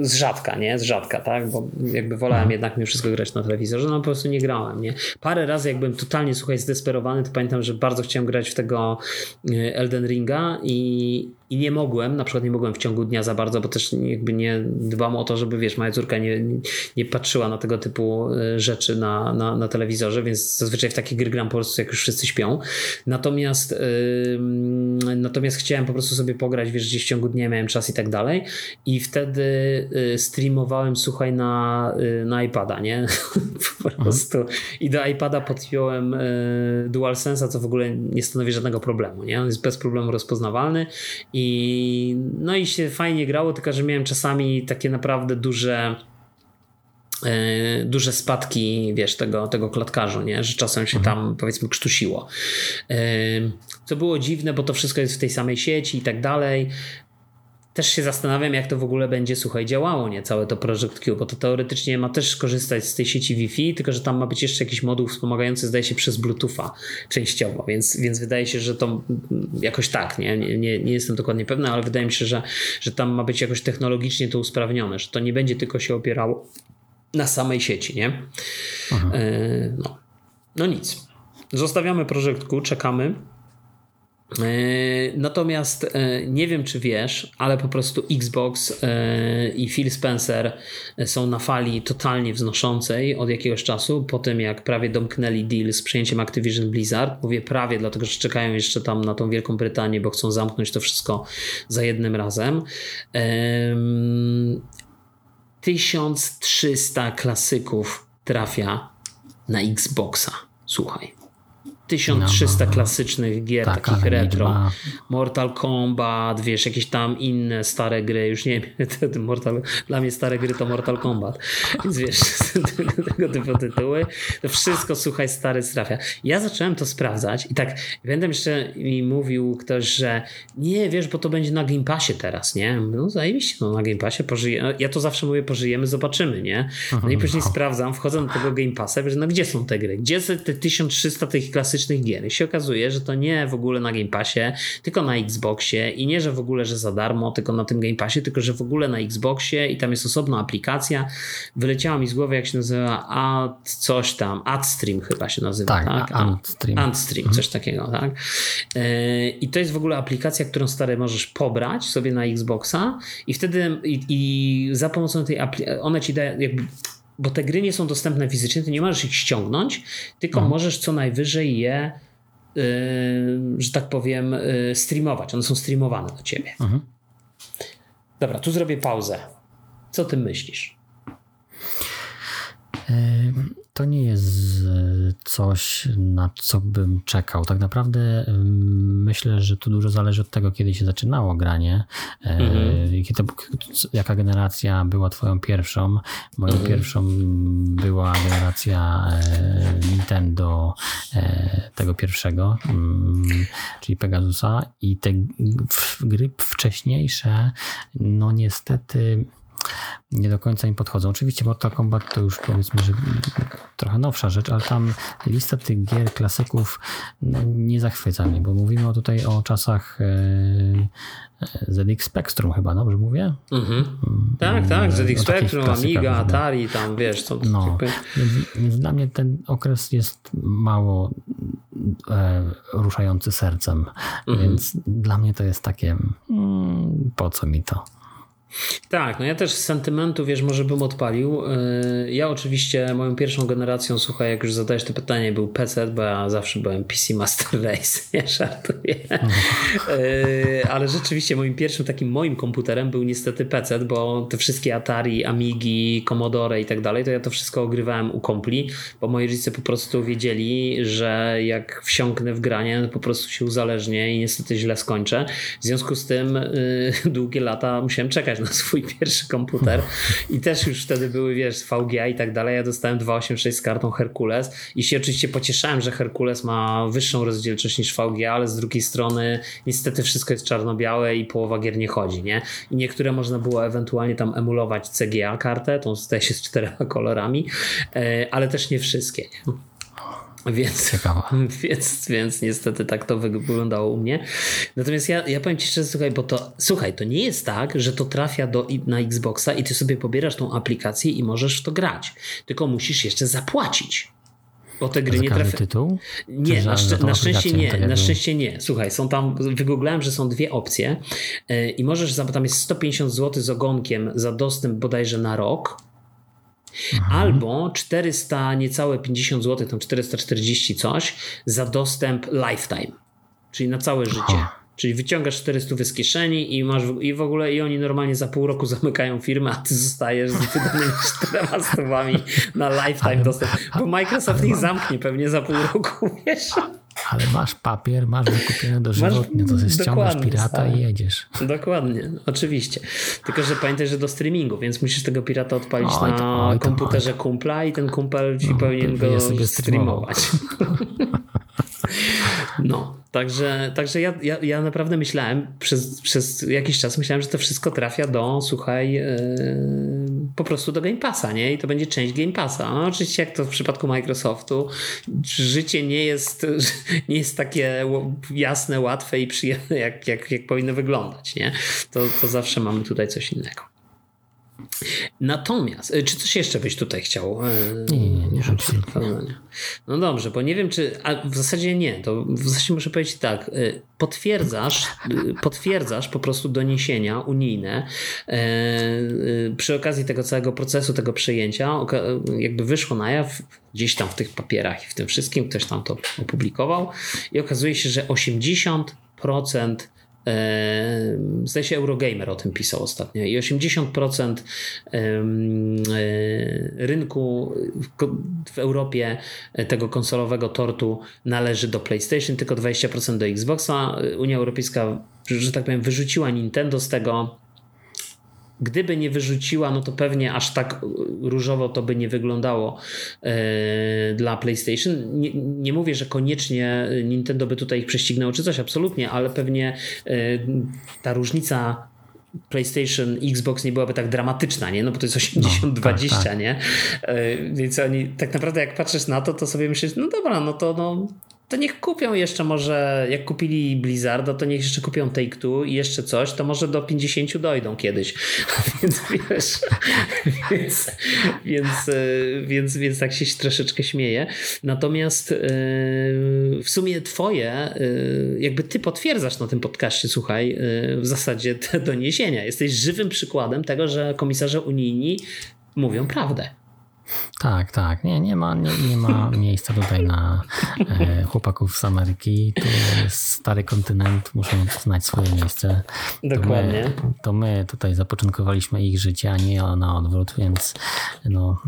z rzadka, nie? Z rzadka, tak? Bo jakby wolałem mhm. jednak mimo wszystko grać na telewizorze, no po prostu nie grałem, nie? Parę razy jak byłem totalnie, słuchaj, zdesperowany, to pamiętam, że bardzo chciałem grać w tego e, Elden Ringa i, i nie mogłem, na przykład nie mogłem w ciągu dnia za bardzo, bo też jakby nie dbam o to, żeby wiesz, moja córka nie, nie patrzyła na tego typu e, rzeczy na, na, na telewizorze, więc zazwyczaj w takie gry gram po prostu jak już wszyscy śpią. Natomiast yy, natomiast chciałem po prostu sobie pograć, wiesz, gdzieś w ciągu dnia miałem czas i tak dalej i wtedy yy, streamowałem, słuchaj, na, na iPada, nie? po mhm. prostu. I do iPada podpiąłem DualSense'a, co w ogóle nie stanowi żadnego problemu, nie? On jest bez problemu rozpoznawalny i i no i się fajnie grało, tylko że miałem czasami takie naprawdę duże e, duże spadki, wiesz, tego, tego klatkarzu, nie? że czasem się mhm. tam powiedzmy krztusiło. E, co było dziwne, bo to wszystko jest w tej samej sieci i tak dalej też się zastanawiam, jak to w ogóle będzie, słuchaj, działało, nie? Całe to Project Q, bo to teoretycznie ma też korzystać z tej sieci Wi-Fi, tylko że tam ma być jeszcze jakiś moduł wspomagający, zdaje się, przez Bluetootha częściowo, więc, więc wydaje się, że to jakoś tak, nie? Nie, nie, nie jestem dokładnie pewny, ale wydaje mi się, że, że tam ma być jakoś technologicznie to usprawnione, że to nie będzie tylko się opierało na samej sieci, nie? E, no. no nic. Zostawiamy Project Q, czekamy. E, natomiast e, nie wiem, czy wiesz, ale po prostu Xbox e, i Phil Spencer są na fali totalnie wznoszącej od jakiegoś czasu, po tym jak prawie domknęli deal z przejęciem Activision Blizzard. Mówię prawie, dlatego że czekają jeszcze tam na tą Wielką Brytanię, bo chcą zamknąć to wszystko za jednym razem. 1300 klasyków trafia na Xboxa. Słuchaj. 1300 no, no, no. klasycznych gier, tak, takich retro. Liczba... Mortal Kombat, wiesz, jakieś tam inne stare gry, już nie wiem, Mortal, dla mnie stare gry to Mortal Kombat, więc wiesz, tego typu tytuły, to wszystko, słuchaj, stary trafia. Ja zacząłem to sprawdzać i tak, będę jeszcze mi mówił ktoś, że nie, wiesz, bo to będzie na Game Passie teraz, nie? No zajebiście, no na Game Passie pożyjemy, ja to zawsze mówię, pożyjemy, zobaczymy, nie? No i później sprawdzam, wchodzę do tego Game Passa, wiesz, no gdzie są te gry? Gdzie są te 1300 tych klasycznych gier? I się okazuje, że to nie w ogóle na Game Passie, tylko na Xboxie i nie, że w ogóle, że za darmo, tylko na tym Game Passie, tylko że w ogóle na Xboxie i tam jest osobna aplikacja. Wyleciała mi z głowy, jak się nazywa Ad coś tam, AdStream chyba się nazywa, tak? tak? AdStream. AdStream, coś takiego, tak? E, I to jest w ogóle aplikacja, którą stary możesz pobrać sobie na Xboxa i wtedy i, i za pomocą tej aplikacji, one ci daje jakby bo te gry nie są dostępne fizycznie, ty nie możesz ich ściągnąć, tylko mhm. możesz co najwyżej je, yy, że tak powiem, yy, streamować. One są streamowane do ciebie. Mhm. Dobra, tu zrobię pauzę. Co ty myślisz? To nie jest e, coś, na co bym czekał. Tak naprawdę myślę, że tu dużo zależy od tego, kiedy się zaczynało granie. E, mhm. Kiedy, jaka generacja była twoją pierwszą? Moją mhm. pierwszą była generacja e, Nintendo tego pierwszego, mm, czyli Pegasusa i te gry wcześniejsze, no niestety nie do końca im podchodzą. Oczywiście Mortal Kombat to już powiedzmy, że trochę nowsza rzecz, ale tam lista tych gier, klasyków no, nie zachwyca mnie, bo mówimy tutaj o czasach e, e, ZX Spectrum chyba, dobrze mówię? Mhm. Mm, tak, tak, ZX Spectrum, Amiga, Atari, tam wiesz. To, no, więc, dla mnie ten okres jest mało e, ruszający sercem, mhm. więc dla mnie to jest takie mm, po co mi to? Tak, no ja też z sentymentu, wiesz, może bym odpalił. Y, ja oczywiście moją pierwszą generacją, słuchaj, jak już zadajesz to pytanie, był PC, bo ja zawsze byłem PC Master Race, nie żartuję. Y, ale rzeczywiście moim pierwszym takim moim komputerem był niestety PC, bo te wszystkie Atari, Amigi, Commodore i tak dalej, to ja to wszystko ogrywałem u kompli, bo moi rodzice po prostu wiedzieli, że jak wsiąknę w granie, po prostu się uzależnię i niestety źle skończę. W związku z tym y, długie lata musiałem czekać na swój pierwszy komputer i też już wtedy były, wiesz, VGA i tak dalej. Ja dostałem 286 z kartą Herkules i się oczywiście pocieszałem, że Herkules ma wyższą rozdzielczość niż VGA, ale z drugiej strony niestety wszystko jest czarno-białe i połowa gier nie chodzi, nie? I niektóre można było ewentualnie tam emulować CGA kartę, tą staje się z czterema kolorami, e, ale też nie wszystkie, nie? Więc, Ciekawa. Więc, więc niestety tak to wyglądało u mnie. Natomiast ja, ja powiem ci szczerze, słuchaj, bo to, słuchaj, to nie jest tak, że to trafia do, na Xboxa i ty sobie pobierasz tą aplikację i możesz w to grać. Tylko musisz jeszcze zapłacić. Bo te gry nie trafiają. tytuł? Nie, na, szczę na szczęście nie. Tak na szczęście nie. Słuchaj, są tam, wygooglałem, że są dwie opcje yy, i możesz, tam jest 150 zł z ogonkiem za dostęp bodajże na rok Albo 400, niecałe 50 zł, tam 440 coś, za dostęp lifetime, czyli na całe życie. Aha. Czyli wyciągasz 400 z kieszeni i masz i w ogóle i oni normalnie za pół roku zamykają firmę, a ty zostajesz z wydanymi 400 stówami na lifetime dostęp. Bo Microsoft ich zamknie pewnie za pół roku, wiesz. Ale masz papier, masz wykupione dożywotnie, to ściągasz pirata tak. i jedziesz. Dokładnie, oczywiście. Tylko, że pamiętaj, że do streamingu, więc musisz tego pirata odpalić oj, na oj, komputerze oj. kumpla i ten kumpel ci no, powinien go streamować. No, także, także ja, ja, ja naprawdę myślałem, przez, przez jakiś czas myślałem, że to wszystko trafia do, słuchaj, yy, po prostu do Game Passa, nie? I to będzie część Game Passa. No, oczywiście jak to w przypadku Microsoftu, życie nie jest, nie jest takie jasne, łatwe i przyjemne, jak, jak, jak powinno wyglądać, nie? To, to zawsze mamy tutaj coś innego. Natomiast, e, czy coś jeszcze byś tutaj chciał? E, nie, nie, nie, No dobrze, bo nie wiem, czy. A w zasadzie nie, to w zasadzie muszę powiedzieć tak. E, potwierdzasz, potwierdzasz po prostu doniesienia unijne przy okazji tego całego procesu, tego przejęcia, jakby wyszło na jaw gdzieś tam w tych papierach i w tym wszystkim, ktoś tam to opublikował i okazuje się, że 80% zdaje się Eurogamer o tym pisał ostatnio i 80% rynku w Europie tego konsolowego tortu należy do PlayStation, tylko 20% do Xboxa. Unia Europejska, że tak powiem, wyrzuciła Nintendo z tego gdyby nie wyrzuciła, no to pewnie aż tak różowo to by nie wyglądało e, dla PlayStation. Nie, nie, mówię, że koniecznie Nintendo by tutaj ich prześcignęło czy coś, absolutnie, ale pewnie e, ta różnica PlayStation, Xbox nie byłaby tak dramatyczna, nie? No bo to jest 80-20, no, tak, tak. nie? E, więc oni, tak naprawdę jak patrzysz na to, to sobie myślisz, no dobra, no to no, to niech kupią jeszcze może, jak kupili Blizzarda, to niech jeszcze kupią Take-Two i jeszcze coś, to może do 50 dojdą kiedyś. więc wiesz, więc, więc, e, więc, więc tak się troszeczkę śmieję. Natomiast e, w sumie twoje, e, jakby ty potwierdzasz na tym podcaście, słuchaj, w zasadzie te doniesienia. Jesteś żywym przykładem tego, że komisarze unijni mówią prawdę. Tak, tak. Nie, nie, ma, nie, nie ma miejsca tutaj na e, chłopaków z Ameryki. Tu jest stary kontynent, muszą znać swoje miejsce. Dokładnie. To my, to my tutaj zapoczątkowaliśmy ich życie, a nie na odwrót, więc no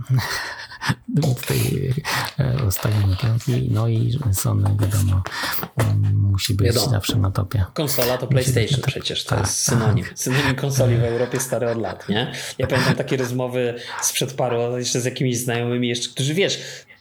tutaj e, ustawimy klamki. No i Sony, wiadomo, musi być wiadomo. zawsze na topie. Konsola to PlayStation przecież, to tak, jest synonim. Tak. Synonim konsoli w Europie stary od lat, nie? Ja pamiętam takie rozmowy sprzed paru, jeszcze z jakimiś znajomymi jeszcze, którzy wiesz,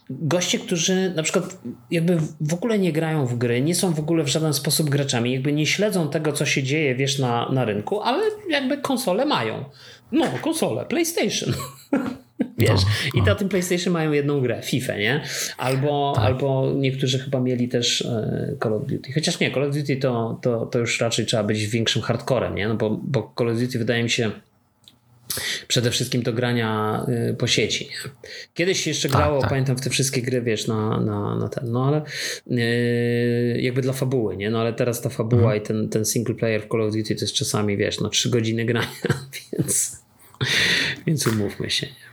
goście, którzy na przykład jakby w ogóle nie grają w gry, nie są w ogóle w żaden sposób graczami, jakby nie śledzą tego, co się dzieje, wiesz, na, na rynku, ale jakby konsole mają. No, konsole, PlayStation. Wiesz, no, no. i na tym PlayStation mają jedną grę, FIFA, nie? Albo, tak. albo niektórzy chyba mieli też e, Call of Duty. Chociaż nie, Call of Duty to, to, to już raczej trzeba być większym hardcorem, nie? No bo, bo Call of Duty wydaje mi się przede wszystkim do grania e, po sieci. Nie? Kiedyś się jeszcze tak, grało, tak. pamiętam, w te wszystkie gry, wiesz, na, na, na ten, no ale yy, jakby dla fabuły, nie? No ale teraz ta fabuła mhm. i ten, ten single player w Call of Duty to jest czasami, wiesz, no trzy godziny grania, więc, więc umówmy się. Nie?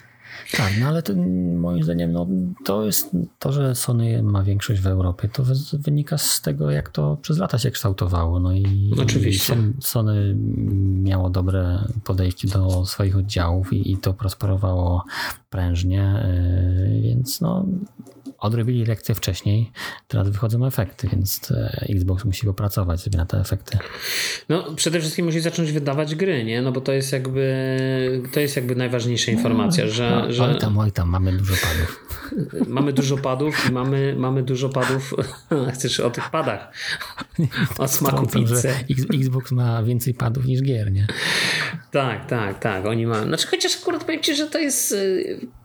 Tak, no ale to, moim zdaniem no, to jest to, że Sony ma większość w Europie, to wynika z tego, jak to przez lata się kształtowało. No i, Oczywiście. Sony miało dobre podejście do swoich oddziałów i, i to prosperowało prężnie, yy, więc no odrobili lekcję wcześniej, teraz wychodzą efekty, więc e, Xbox musi popracować sobie na te efekty. No, przede wszystkim musi zacząć wydawać gry, nie? No bo to jest jakby to jest jakby najważniejsza informacja, no, że, no, że... Oj tam, oj tam, mamy dużo padów. mamy dużo padów i mamy, mamy dużo padów chcesz o tych padach o smaku pizzy. Xbox ma więcej padów niż gier, nie? Tak, tak, tak. Oni mają. Znaczy chociaż akurat powiem ci, że to jest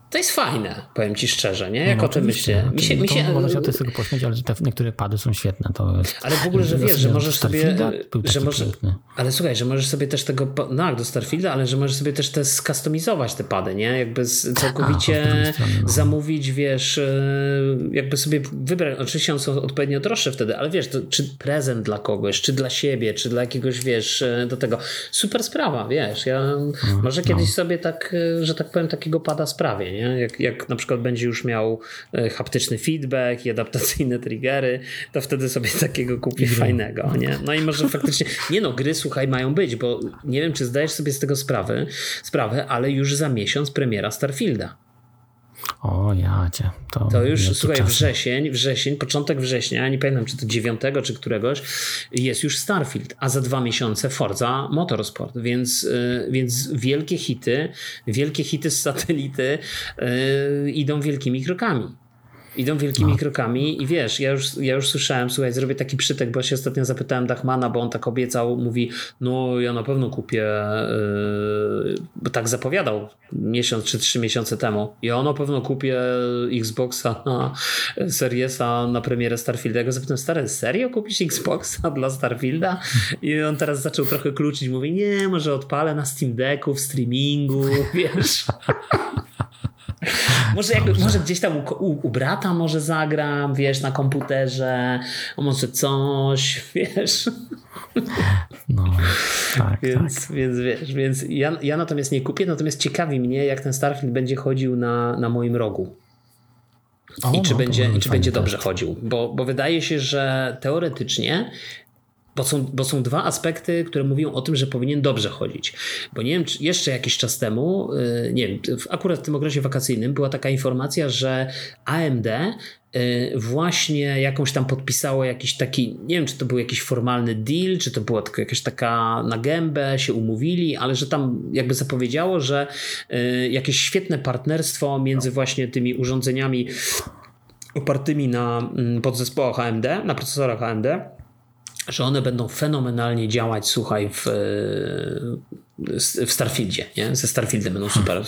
to jest fajne, powiem ci szczerze, nie? Jak no, o tym myślę. Mi się, mi się... Można się od tego pośmiać, ale te niektóre pady są świetne. To jest... Ale w ogóle, że wiesz, że możesz sobie... Że może... Ale słuchaj, że możesz sobie też tego... No, do Starfielda, ale że możesz sobie też te skustomizować te pady, nie? Jakby całkowicie A, strony, no. zamówić, wiesz, e, jakby sobie wybrać. Oczywiście one są odpowiednio droższe wtedy, ale wiesz, to, czy prezent dla kogoś, czy dla siebie, czy dla jakiegoś, wiesz, e, do tego. Super sprawa, wiesz. Ja no, może kiedyś no. sobie tak, e, że tak powiem, takiego pada sprawię, nie? Jak, jak na przykład będzie już miał e, haptyczny feedback i adaptacyjne triggery, to wtedy sobie takiego kupię fajnego, nie? No i może faktycznie, nie no, gry słuchaj mają być, bo nie wiem, czy zdajesz sobie z tego sprawy, sprawę, ale już za miesiąc premiera Starfielda. O ja cię. To, to już, słuchaj, czasu. wrzesień, wrzesień, początek września, nie pamiętam czy to dziewiątego, czy któregoś, jest już Starfield, a za dwa miesiące Forza Motorsport, więc, yy, więc wielkie hity, wielkie hity z satelity yy, idą wielkimi krokami. Idą wielkimi no. krokami i wiesz, ja już, ja już słyszałem, słuchaj, zrobię taki przytek, bo się ostatnio zapytałem Dachmana, bo on tak obiecał, mówi, no ja na pewno kupię, yy, bo tak zapowiadał miesiąc czy trzy miesiące temu. Ja na pewno kupię Xboxa na Seriesa na premierę Starfielda. Ja go zapytałem, stary, serio kupisz Xboxa dla Starfielda? I on teraz zaczął trochę kluczyć, mówi, nie, może odpalę na Steam Decku, w streamingu, wiesz. Może, jakby, może gdzieś tam u, u, u, brata może zagram, wiesz, na komputerze, może coś, wiesz. No, tak, więc, tak. więc wiesz, więc ja, ja natomiast nie kupię, natomiast ciekawi mnie, jak ten Starfield będzie chodził na, na moim rogu. O, I czy, no, będzie, czy będzie dobrze chodził, bo, bo wydaje się, że teoretycznie bo są, bo są dwa aspekty, które mówią o tym, że powinien dobrze chodzić. Bo nie wiem, czy jeszcze jakiś czas temu, y, nie wiem, akurat w tym okresie wakacyjnym była taka informacja, że AMD y, właśnie jakąś tam podpisało jakiś taki, nie wiem, czy to był jakiś formalny deal, czy to była tylko jakaś taka na gębę, się umówili, ale że tam jakby zapowiedziało, że y, jakieś świetne partnerstwo między właśnie tymi urządzeniami opartymi na mm, podzespołach AMD, na procesorach AMD, że one będą fenomenalnie działać, słuchaj, w, w Starfieldzie, nie? Ze Starfieldem będą super.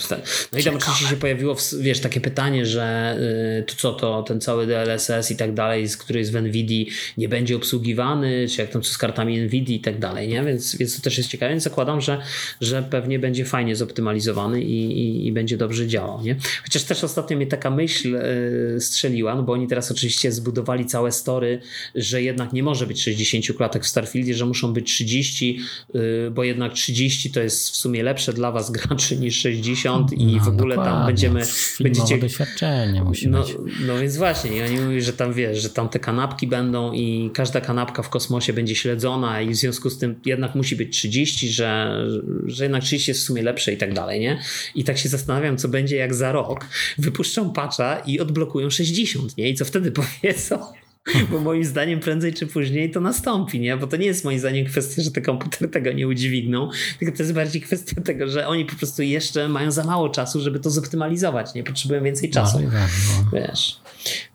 No i tam oczywiście się pojawiło, wiesz, takie pytanie, że y, to co to, ten cały DLSS i tak dalej, który jest w NVIDII nie będzie obsługiwany, czy jak tam co z kartami NVIDII i tak dalej, nie? Więc, więc to też jest ciekawe, więc zakładam, że, że pewnie będzie fajnie zoptymalizowany i, i, i będzie dobrze działał, nie? Chociaż też ostatnio mnie taka myśl y, strzeliła, no bo oni teraz oczywiście zbudowali całe story, że jednak nie może być 60 klatek w Starfieldzie, że muszą być 30, y, bo jednak 30 to jest w sumie lepsze dla was graczy niż 60 i no, w ogóle dokładnie. tam będziemy... będziecie doświadczenie musi no, być. no więc właśnie, i oni mówią, że tam wiesz, że tam te kanapki będą i każda kanapka w kosmosie będzie śledzona i w związku z tym jednak musi być 30, że, że jednak 30 jest w sumie lepsze i tak dalej, nie? I tak się zastanawiam, co będzie jak za rok wypuszczą patcha i odblokują 60, nie? I co wtedy powiedzą? Bo moim zdaniem prędzej czy później to nastąpi, nie? Bo to nie jest moim zdaniem kwestia, że te komputery tego nie udźwigną, tylko to jest bardziej kwestia tego, że oni po prostu jeszcze mają za mało czasu, żeby to zoptymalizować, nie? Potrzebują więcej czasu. No, no. Wiesz.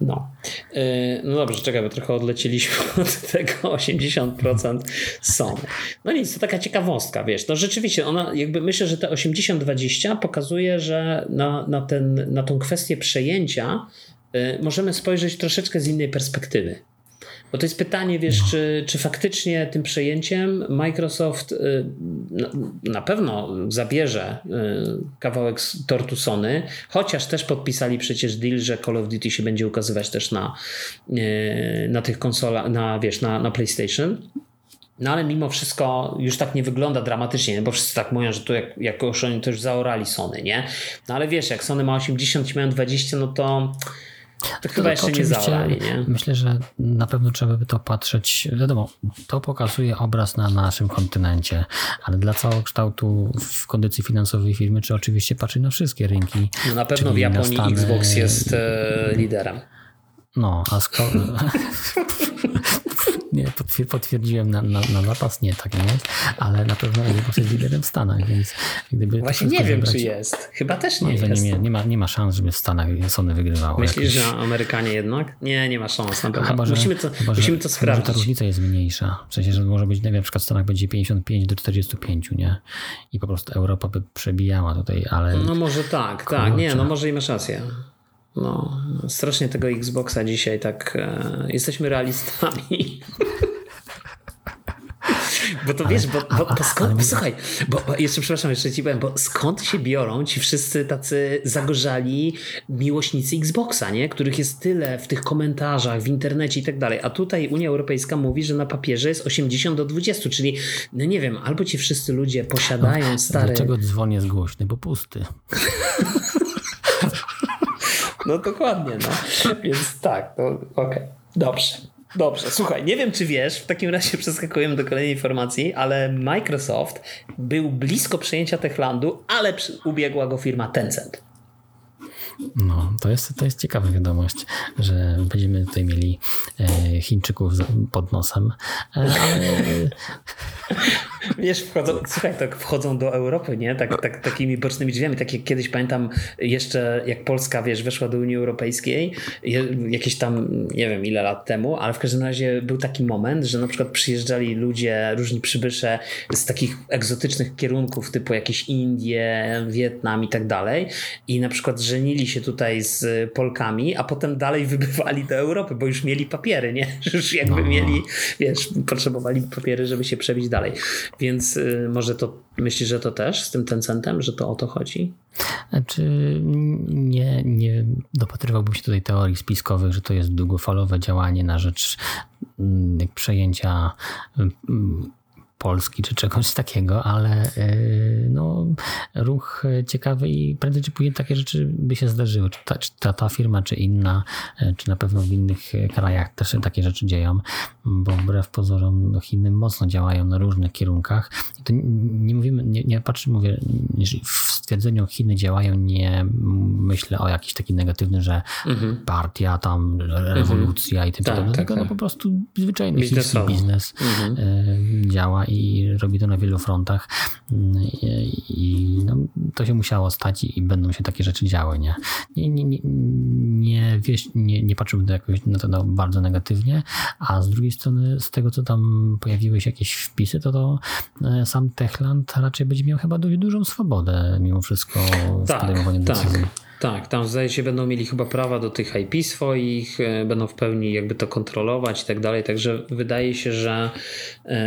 No. Yy, no dobrze, czekaj, bo trochę odleciliśmy od tego 80% Sony. No nic, to taka ciekawostka, wiesz. No rzeczywiście, ona jakby myślę, że te 80-20 pokazuje, że na, na, ten, na tą kwestię przejęcia możemy spojrzeć troszeczkę z innej perspektywy. Bo to jest pytanie, wiesz, czy, czy faktycznie tym przejęciem Microsoft na pewno zabierze kawałek tortu Sony, chociaż też podpisali przecież deal, że Call of Duty się będzie ukazywać też na, na tych konsolach, na, wiesz, na, na PlayStation. No ale mimo wszystko już tak nie wygląda dramatycznie, bo wszyscy tak mówią, że tu jak, jakoś oni to już zaorali Sony, nie? No ale wiesz, jak Sony ma 80 i mają 20, no to to chyba jeszcze nie zaorali, nie? Myślę, że na pewno trzeba by to patrzeć. Wiadomo, to pokazuje obraz na naszym kontynencie, ale dla całokształtu w kondycji finansowej firmy, czy oczywiście patrzy na wszystkie rynki. No na pewno w Japonii Stany... Xbox jest e, liderem. No, a skoro. nie, potwierdziłem na, na, na zapas, nie, tak nie jest, ale na pewno Xbox jest liderem w Stanach, więc gdyby... Właśnie nie wiem, czy jest. Chyba też nie jest. Nie, nie, ma, nie ma szans, żeby w Stanach Sony wygrywało. Myślisz, że Amerykanie jednak? Nie, nie ma szans. Na pewno. Chyba, że, musimy to, chyba, musimy to sprawdzić. Chyba, ta różnica jest mniejsza. W sensie, że może być, na przykład w Stanach będzie 55 do 45, nie? I po prostu Europa by przebijała tutaj, ale... No może tak, kurczę. tak. Nie, no może i masz rację. No, strasznie tego Xboxa dzisiaj tak. E, jesteśmy realistami. Bo to wiesz, bo, bo, bo skąd, bo, słuchaj, bo, bo, jeszcze przepraszam, jeszcze ci powiem, bo skąd się biorą ci wszyscy tacy zagorzali miłośnicy Xboxa, nie? Których jest tyle w tych komentarzach, w internecie i tak dalej. A tutaj Unia Europejska mówi, że na papierze jest 80 do 20, czyli no nie wiem, albo ci wszyscy ludzie posiadają no, stare... Dlaczego dzwon jest głośny? Bo pusty. No dokładnie, no. Więc tak, to okej. Okay. Dobrze. Dobrze, słuchaj, nie wiem czy wiesz, w takim razie przeskakujemy do kolejnej informacji, ale Microsoft był blisko przejęcia Techlandu, ale ubiegła go firma Tencent. No, to jest, to jest ciekawa wiadomość, że będziemy tutaj mieli e, Chińczyków pod nosem. E. Wiesz, wchodzą, słuchaj, tak wchodzą do Europy, nie? Tak, tak, takimi bocznymi drzwiami. Tak jak kiedyś pamiętam jeszcze, jak Polska, wiesz, weszła do Unii Europejskiej, jakieś tam, nie wiem ile lat temu, ale w każdym razie był taki moment, że na przykład przyjeżdżali ludzie, różni przybysze z takich egzotycznych kierunków, typu jakieś Indie, Wietnam i tak dalej i na przykład żenili się tutaj z Polkami, a potem dalej wybywali do Europy, bo już mieli papiery, nie? Już jakby no. mieli, wiesz, potrzebowali papiery, żeby się przebić dalej. Więc y, może to myślisz, że to też z tym Tencentem, że to o to chodzi? Znaczy, nie, nie dopatrywałbym się tutaj teorii spiskowych, że to jest długofalowe działanie na rzecz mm, przejęcia mm, Polski czy czegoś takiego, ale no, ruch ciekawy i prędzej czy później takie rzeczy by się zdarzyły. Czy ta, czy ta, ta firma, czy inna, czy na pewno w innych krajach też się takie rzeczy dzieją, bo wbrew pozorom no, Chiny mocno działają na różnych kierunkach. I to nie mówimy, nie, nie patrzę, mówię, w stwierdzeniu Chiny działają, nie myślę o jakiś taki negatywny, że mhm. partia, tam rewolucja mhm. i tym tak, podobne, tak, tylko no tak. no po prostu zwyczajny chiński biznes mhm. E, działa i robi to na wielu frontach i, i no, to się musiało stać i, i, będą się takie rzeczy działy, nie? Nie, nie, nie, nie, wieś, nie, nie patrzyłbym to jakoś na to no, bardzo negatywnie, a z drugiej strony z tego, co tam pojawiły się jakieś wpisy, to, to e, sam Techland raczej będzie miał chyba dość dużą swobodę mimo wszystko w tak, podejmowaniu tak. decyzji. Tak, tam zdaje się będą mieli chyba prawa do tych IP swoich, e, będą w pełni jakby to kontrolować i tak dalej, także wydaje się, że e,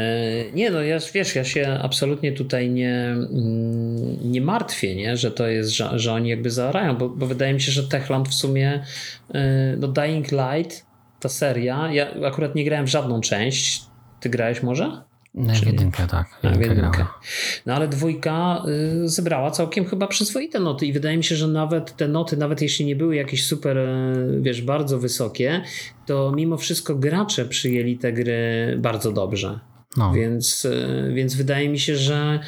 nie no, ja, wiesz, ja się absolutnie tutaj nie, mm, nie martwię, nie? że to jest, że, że oni jakby zaarają, bo, bo wydaje mi się, że Techland w sumie e, no Dying Light, ta seria, ja akurat nie grałem w żadną część, ty grałeś może? W jedynkę, tak. Jedynkę jedynkę. No ale dwójka y, zebrała całkiem chyba przyzwoite noty i wydaje mi się, że nawet te noty, nawet jeśli nie były jakieś super, y, wiesz, bardzo wysokie, to mimo wszystko gracze przyjęli te gry bardzo dobrze. No. Więc, y, więc wydaje mi się, że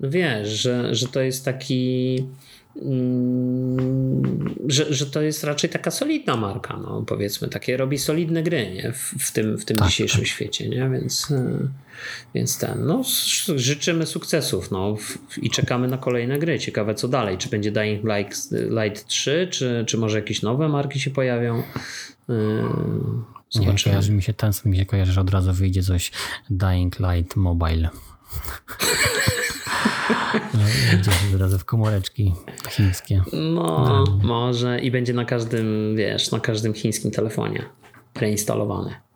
no wiesz, że, że to jest taki że, że to jest raczej taka solidna marka, no powiedzmy, takie robi solidne gry nie? W, w tym, w tym tak, dzisiejszym tak. świecie, nie? Więc, e, więc ten, no życzymy sukcesów no, i czekamy na kolejne gry. Ciekawe co dalej, czy będzie Dying Light, Light 3, czy, czy może jakieś nowe marki się pojawią. E, zobaczymy. Nie, kojarzy mi się ten, mi się kojarzy, że od razu wyjdzie coś Dying Light Mobile. Gdzieś od razu w komóreczki chińskie. No, no, może i będzie na każdym, wiesz, na każdym chińskim telefonie preinstalowane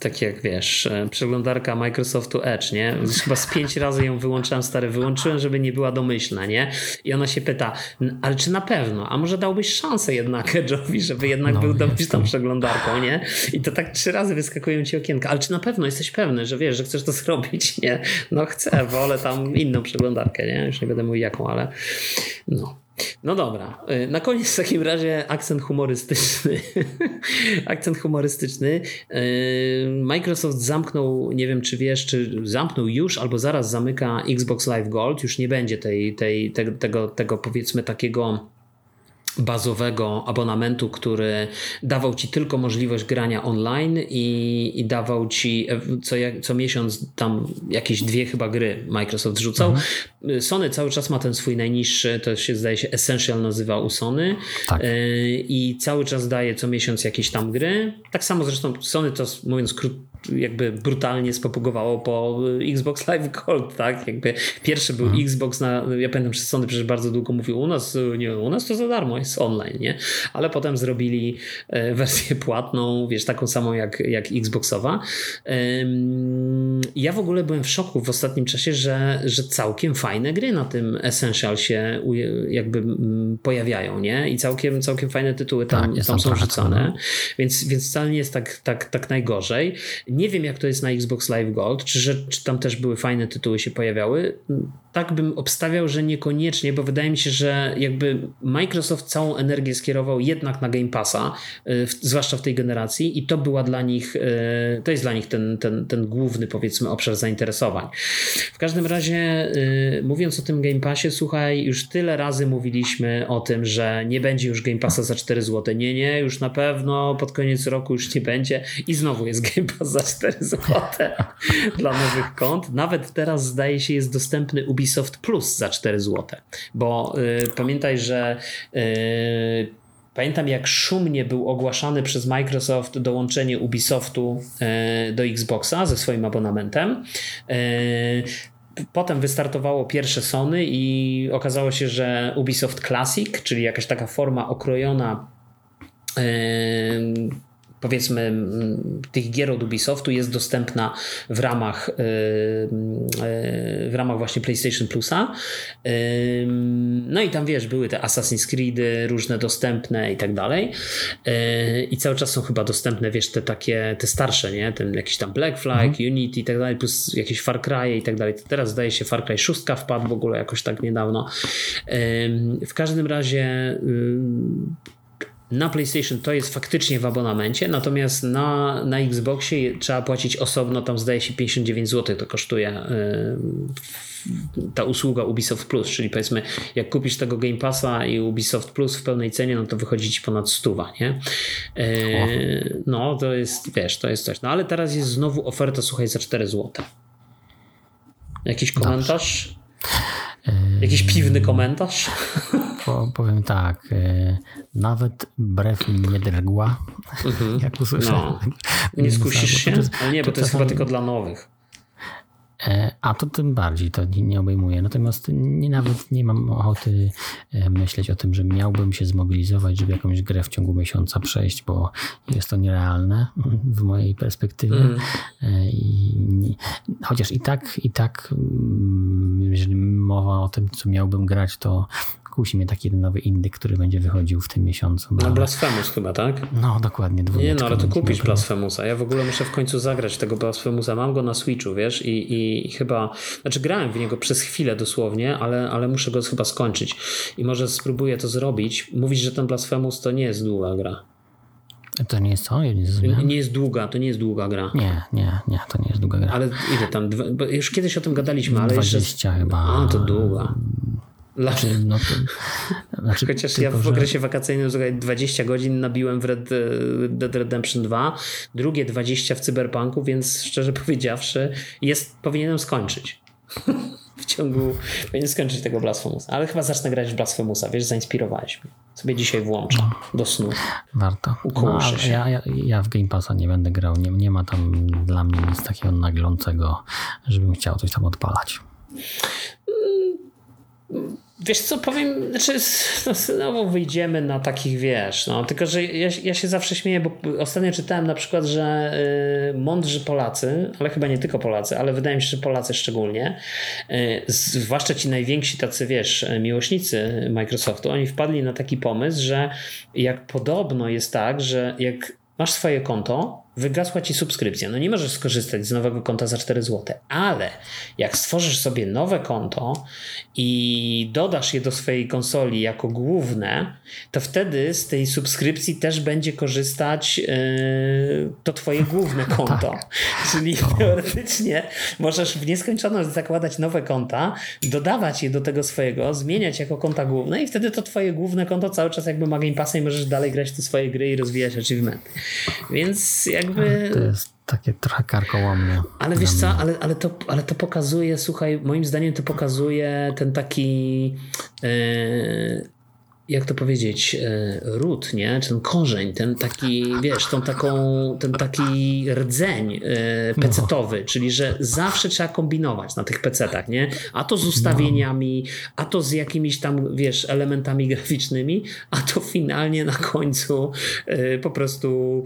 tak jak wiesz, e, przeglądarka Microsoftu Edge, nie? Chyba z pięć razy ją wyłączyłem, stary, wyłączyłem, żeby nie była domyślna, nie? I ona się pyta, ale czy na pewno? A może dałbyś szansę jednak Edge'owi, żeby jednak no, był domyślną przeglądarką, nie? I to tak trzy razy wyskakują ci okienka, ale czy na pewno jesteś pewny, że wiesz, że chcesz to zrobić, nie? No chcę, wolę tam inną przeglądarkę, nie? Już nie będę mówił jaką, ale no. No dobra, y, na koniec w takim razie akcent humorystyczny. akcent humorystyczny. Y, Microsoft zamknął, nie wiem czy wiesz, czy zamknął już albo zaraz zamyka Xbox Live Gold. Już nie będzie tej, tej, tego, tego, tego powiedzmy takiego bazowego abonamentu, który dawał ci tylko możliwość grania online i, i dawał ci co, co miesiąc tam jakieś dwie chyba gry Microsoft rzucał. Mhm. Sony cały czas ma ten swój najniższy, to się zdaje się Essential nazywa u Sony tak. E, i cały czas daje co miesiąc jakieś tam gry. Tak samo zresztą Sony to mówiąc krótko jakby brutalnie spopugowało po Xbox Live Gold, tak? Jakby pierwszy był mhm. Xbox na, ja pamiętam, że Sony przecież bardzo długo mówił u nas, nie, u nas to za darmo, jest online, nie? Ale potem zrobili e, wersję płatną, wiesz, taką samą jak, jak Xboxowa. Ja w ogóle byłem w szoku w ostatnim czasie, że, że całkiem fajne gry na tym Essential się jakby pojawiają, nie? I całkiem, całkiem fajne tytuły tam, tak, tam są rzucane, więc, więc wcale nie jest tak, tak, tak najgorzej. Nie wiem, jak to jest na Xbox Live Gold, czy, że, czy tam też były fajne tytuły się pojawiały. Tak bym obstawiał, że niekoniecznie, bo wydaje mi się, że jakby Microsoft całą energię skierował jednak na Game Passa, y, zwłaszcza w tej generacji, i to była dla nich, y, to jest dla nich ten, ten, ten główny, powiedzmy, obszar zainteresowań. W każdym razie, y, mówiąc o tym Game Passie, słuchaj, już tyle razy mówiliśmy o tym, że nie będzie już Game Passa za 4 zł. Nie, nie, już na pewno pod koniec roku już nie będzie i znowu jest Game Pass za 4 zł dla nowych kont. Nawet teraz zdaje się jest dostępny Ubisoft Plus za 4 zł, bo y, pamiętaj, że y, Pamiętam, jak szumnie był ogłaszany przez Microsoft dołączenie Ubisoftu y, do Xboxa ze swoim abonamentem. Y, potem wystartowało pierwsze Sony i okazało się, że Ubisoft Classic, czyli jakaś taka forma okrojona y, powiedzmy tych gier od Ubisoftu jest dostępna w ramach w ramach właśnie PlayStation Plusa. No i tam wiesz, były te Assassin's Creedy różne dostępne i tak dalej. I cały czas są chyba dostępne, wiesz, te takie, te starsze, nie? Ten jakiś tam Black Flag, mhm. Unity i tak dalej, plus jakieś Far Cry i tak dalej. Teraz zdaje się Far Cry 6 wpadł w ogóle jakoś tak niedawno. W każdym razie na PlayStation to jest faktycznie w abonamencie, natomiast na, na Xboxie trzeba płacić osobno, tam zdaje się 59 zł to kosztuje yy, ta usługa Ubisoft Plus, czyli powiedzmy jak kupisz tego Game Passa i Ubisoft Plus w pełnej cenie, no to wychodzi ci ponad stuwa, nie? Yy, no to jest, wiesz, to jest coś. No ale teraz jest znowu oferta, słuchaj, za 4 zł. Jakiś komentarz? Jakiś piwny komentarz? Po, powiem tak, e, nawet brew mi nie drgła, mhm. jak usłyszałem. No. Nie skusisz się? Ale nie, bo to, jest chyba tylko dla nowych. E, a to tym bardziej to nie, nie obejmuje. Natomiast nie, nawet nie mam ochoty e, myśleć o tym, że miałbym się zmobilizować, żeby jakąś grę w ciągu miesiąca przejść, bo jest to nierealne w mojej perspektywie. Mm. I, chociaż i tak, i tak, mm, jeżeli mowa o tym, co miałbym grać, to kusi mnie taki jeden nowy indyk, który będzie wychodził w tym miesiącu. No, no Blasphemous chyba, tak? No, dokładnie. Nie, no ale to kupisz Blasphemousa. Ja w ogóle muszę w końcu zagrać tego Blasphemousa. Mam go na Switchu, wiesz, i, i, i chyba, znaczy grałem w niego przez chwilę dosłownie, ale, ale muszę go chyba skończyć. I może spróbuję to zrobić. Mówisz, że ten Blasphemous to nie jest długa gra. To nie jest co? Nie, nie jest długa, to nie jest długa gra. Nie, nie, nie, to nie jest długa gra. Ale ile tam? Bo już kiedyś o tym gadaliśmy, ale 20 jeszcze... chyba. A, to długa. Znaczy, no to, znaczy, Chociaż ja w okresie wakacyjnym 20 godzin nabiłem w Red Dead Redemption 2, drugie 20 w Cyberpunku, więc szczerze powiedziawszy, jest, powinienem skończyć. w ciągu, powinien skończyć tego Blasphemusa. Ale chyba zacznę grać w Blasphemusa, wiesz, zainspirowałeś mnie. Sobie dzisiaj włączę do snu. Warto. No, ja, ja, ja, w Game Passa nie będę grał. Nie, nie ma tam dla mnie nic takiego naglącego, żebym chciał coś tam odpalać. Wiesz co, powiem, znaczy no, znowu wyjdziemy na takich, wiesz, no, tylko że ja, ja się zawsze śmieję, bo ostatnio czytałem na przykład, że y, mądrzy Polacy, ale chyba nie tylko Polacy, ale wydaje mi się, że Polacy szczególnie, y, zwłaszcza ci najwięksi tacy, wiesz, miłośnicy Microsoftu, oni wpadli na taki pomysł, że jak podobno jest tak, że jak masz swoje konto, wygasła ci subskrypcja. No nie możesz skorzystać z nowego konta za 4 zł, ale jak stworzysz sobie nowe konto i dodasz je do swojej konsoli jako główne, to wtedy z tej subskrypcji też będzie korzystać yy, to twoje główne tak. konto. Tak. Czyli teoretycznie możesz w nieskończoność zakładać nowe konta, dodawać je do tego swojego, zmieniać jako konta główne i wtedy to twoje główne konto cały czas jakby ma Game Passa i możesz dalej grać te swoje gry i rozwijać achievementy. Więc jakby... To jest takie trochę karkołomne. Ale wiesz co, ale, ale, to, ale to pokazuje, słuchaj, moim zdaniem to pokazuje ten taki yy, jak to powiedzieć, e, ród, nie? Ten korzeń, ten taki, wiesz, tą taką, ten taki rdzeń e, pecetowy, no. czyli że zawsze trzeba kombinować na tych pecetach, nie? A to z ustawieniami, a to z jakimiś tam, wiesz, elementami graficznymi, a to finalnie na końcu e, po prostu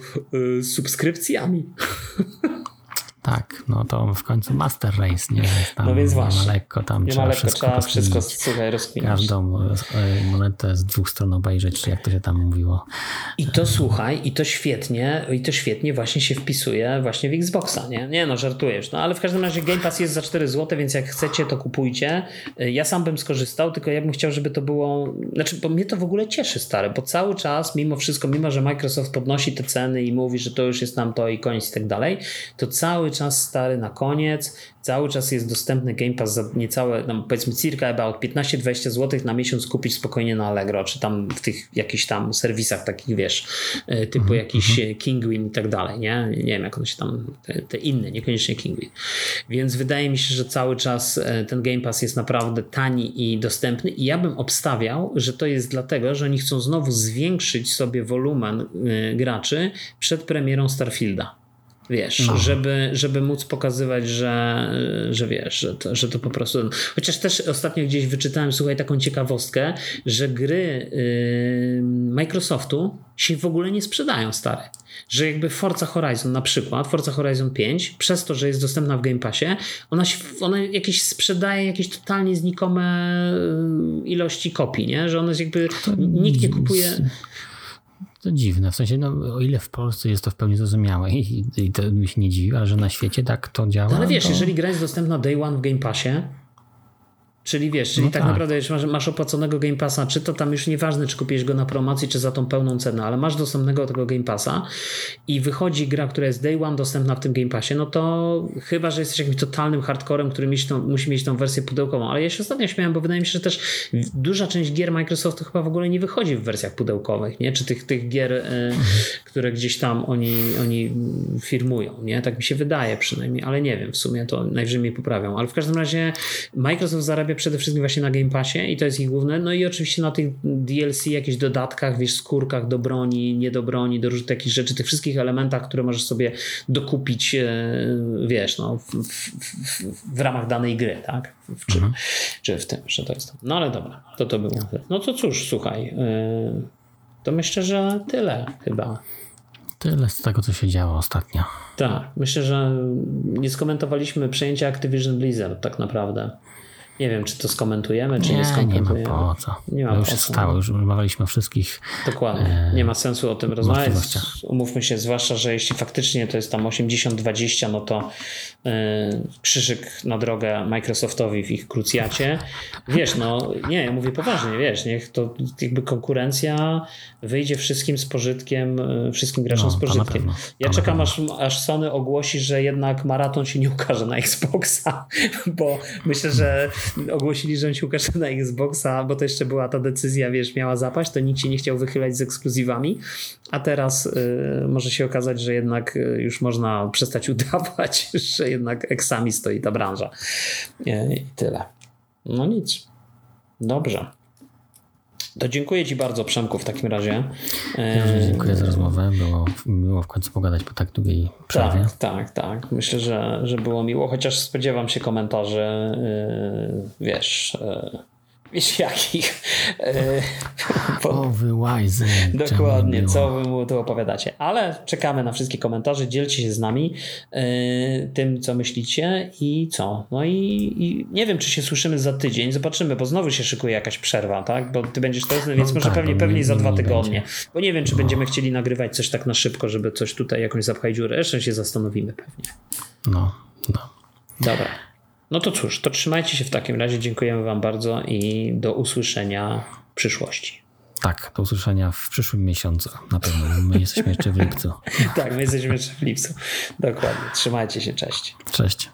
subskrypcjami. Tak, no to w końcu Master Race, nie? Tam no więc właśnie. Nie ma lekko, tam nie trzeba, lekko, wszystko, trzeba wszystko słuchaj, rozkminić. Każdą e, monetę z dwóch stron obejrzeć, czy jak to się tam mówiło. I to słuchaj, i to świetnie, i to świetnie właśnie się wpisuje właśnie w Xboxa, nie? Nie no, żartujesz. No ale w każdym razie Game Pass jest za 4 zł, więc jak chcecie, to kupujcie. Ja sam bym skorzystał, tylko ja bym chciał, żeby to było, znaczy, bo mnie to w ogóle cieszy, stare, bo cały czas, mimo wszystko, mimo że Microsoft podnosi te ceny i mówi, że to już jest nam to i koniec i tak dalej, to cały czas stary na koniec. Cały czas jest dostępny Game Pass za niecałe, no powiedzmy circa about 15-20 zł na miesiąc kupić spokojnie na Allegro, czy tam w tych jakichś tam serwisach takich, wiesz, e, typu mm -hmm. jakiś e, Kingwin i tak dalej, nie? Nie wiem, jak one się tam, te, te, inne, niekoniecznie Kingwin. Więc wydaje mi się, że cały czas e, ten Game Pass jest naprawdę tani i dostępny i ja bym obstawiał, że to jest dlatego, że oni chcą znowu zwiększyć sobie wolumen graczy przed premierą Starfielda. Wiesz, no. żeby, żeby móc pokazywać, że, że wiesz, że to, że to po prostu. Chociaż też ostatnio gdzieś wyczytałem, słuchaj, taką ciekawostkę, że gry yy, Microsoftu się w ogóle nie sprzedają stare. Że jakby Forza Horizon na przykład, Forza Horizon 5, przez to, że jest dostępna w Game Passie, ona, się, ona jakieś sprzedaje jakieś totalnie znikome ilości kopii, nie? Że ona jest jakby, nikt nie kupuje to dziwne. W sensie, no, o ile w Polsce jest to w pełni zrozumiałe i, i to mi się nie dziwi, ale że na świecie tak to działa. No ale wiesz, to... jeżeli gra jest dostępna day one w Game Passie, Czyli wiesz, czyli no tak, tak, naprawdę jeśli masz, masz opłaconego Game Passa, czy to tam już nieważne, czy kupisz go na promocji, czy za tą pełną cenę, ale masz dostępnego tego Game Passa i wychodzi gra, która jest day one dostępna w tym Game Passie, no to chyba, że jesteś jakimś totalnym hardcorem, który musi, tą, musi mieć tą wersję pudełkową. Ale ja się ostatnio śmiałem, bo wydaje mi się, że też duża część gier Microsoftu chyba w ogóle nie wychodzi w wersjach pudełkowych, nie? Czy tych, tych gier, y, które gdzieś tam oni, oni firmują, nie? Tak mi się wydaje przynajmniej, ale nie wiem, w sumie to najwyżej mnie poprawią. Ale w każdym razie Microsoft zarabia przede wszystkim właśnie na Game Passie i to jest ich główne. No i oczywiście na tych DLC, jakichś dodatkach, wiesz, skórkach do broni, nie do broni, do różnych takich rzeczy, tych wszystkich elementach, które możesz sobie dokupić, e, wiesz, no, w, w, w ramach danej gry, tak? W czym, mhm. Czy w tym, że to jest. No ale dobra, to to było. No to cóż, słuchaj, e, to myślę, że tyle chyba. Tyle z tego, co się działo ostatnio. Tak, myślę, że nie skomentowaliśmy przejęcia Activision Blizzard tak naprawdę. Nie wiem, czy to skomentujemy, czy nie, nie skomentujemy. Nie ma po co. Nie ma już po stało, już rozmawialiśmy o wszystkich. Dokładnie. E, nie ma sensu o tym rozmawiać. Umówmy się, zwłaszcza, że jeśli faktycznie to jest tam 80-20, no to yy, krzyżyk na drogę Microsoftowi w ich krucjacie. Wiesz, no nie, ja mówię poważnie, wiesz, niech to jakby konkurencja wyjdzie wszystkim z pożytkiem, e, wszystkim graczom no, z pożytkiem. Ja czekam, aż, aż Sony ogłosi, że jednak maraton się nie ukaże na Xboxa, bo myślę, że ogłosili, że on się ukaże na Xboxa, bo to jeszcze była ta decyzja, wiesz, miała zapaść, to nikt się nie chciał wychylać z ekskluzywami, a teraz y, może się okazać, że jednak y, już można przestać udawać, że jednak eksami stoi ta branża. Y, I tyle. No nic. Dobrze. To dziękuję Ci bardzo, Przemku, w takim razie. Ja dziękuję za rozmowę. Było miło w końcu pogadać po tak długiej przerwie. Tak, tak, tak. Myślę, że, że było miło, chociaż spodziewam się komentarzy, yy, wiesz, yy, Wiesz jakich? Bo, o, wy łajzy. Dokładnie, co wy mu tu opowiadacie. Ale czekamy na wszystkie komentarze, dzielcie się z nami yy, tym, co myślicie i co. No i, i, nie wiem, czy się słyszymy za tydzień, zobaczymy, bo znowu się szykuje jakaś przerwa, tak? Bo ty będziesz to, więc no może tak, pewnie, pewnie za dwa tygodnie. Będzie. Bo nie wiem, czy no. będziemy chcieli nagrywać coś tak na szybko, żeby coś tutaj jakąś zapchać dziurę. Jeszcze się zastanowimy pewnie. No, no. Dobra. No to cóż, to trzymajcie się w takim razie. Dziękujemy Wam bardzo i do usłyszenia w przyszłości. Tak, do usłyszenia w przyszłym miesiącu. Na pewno. My jesteśmy jeszcze w lipcu. tak, my jesteśmy jeszcze w lipcu. Dokładnie. Trzymajcie się. Cześć. Cześć.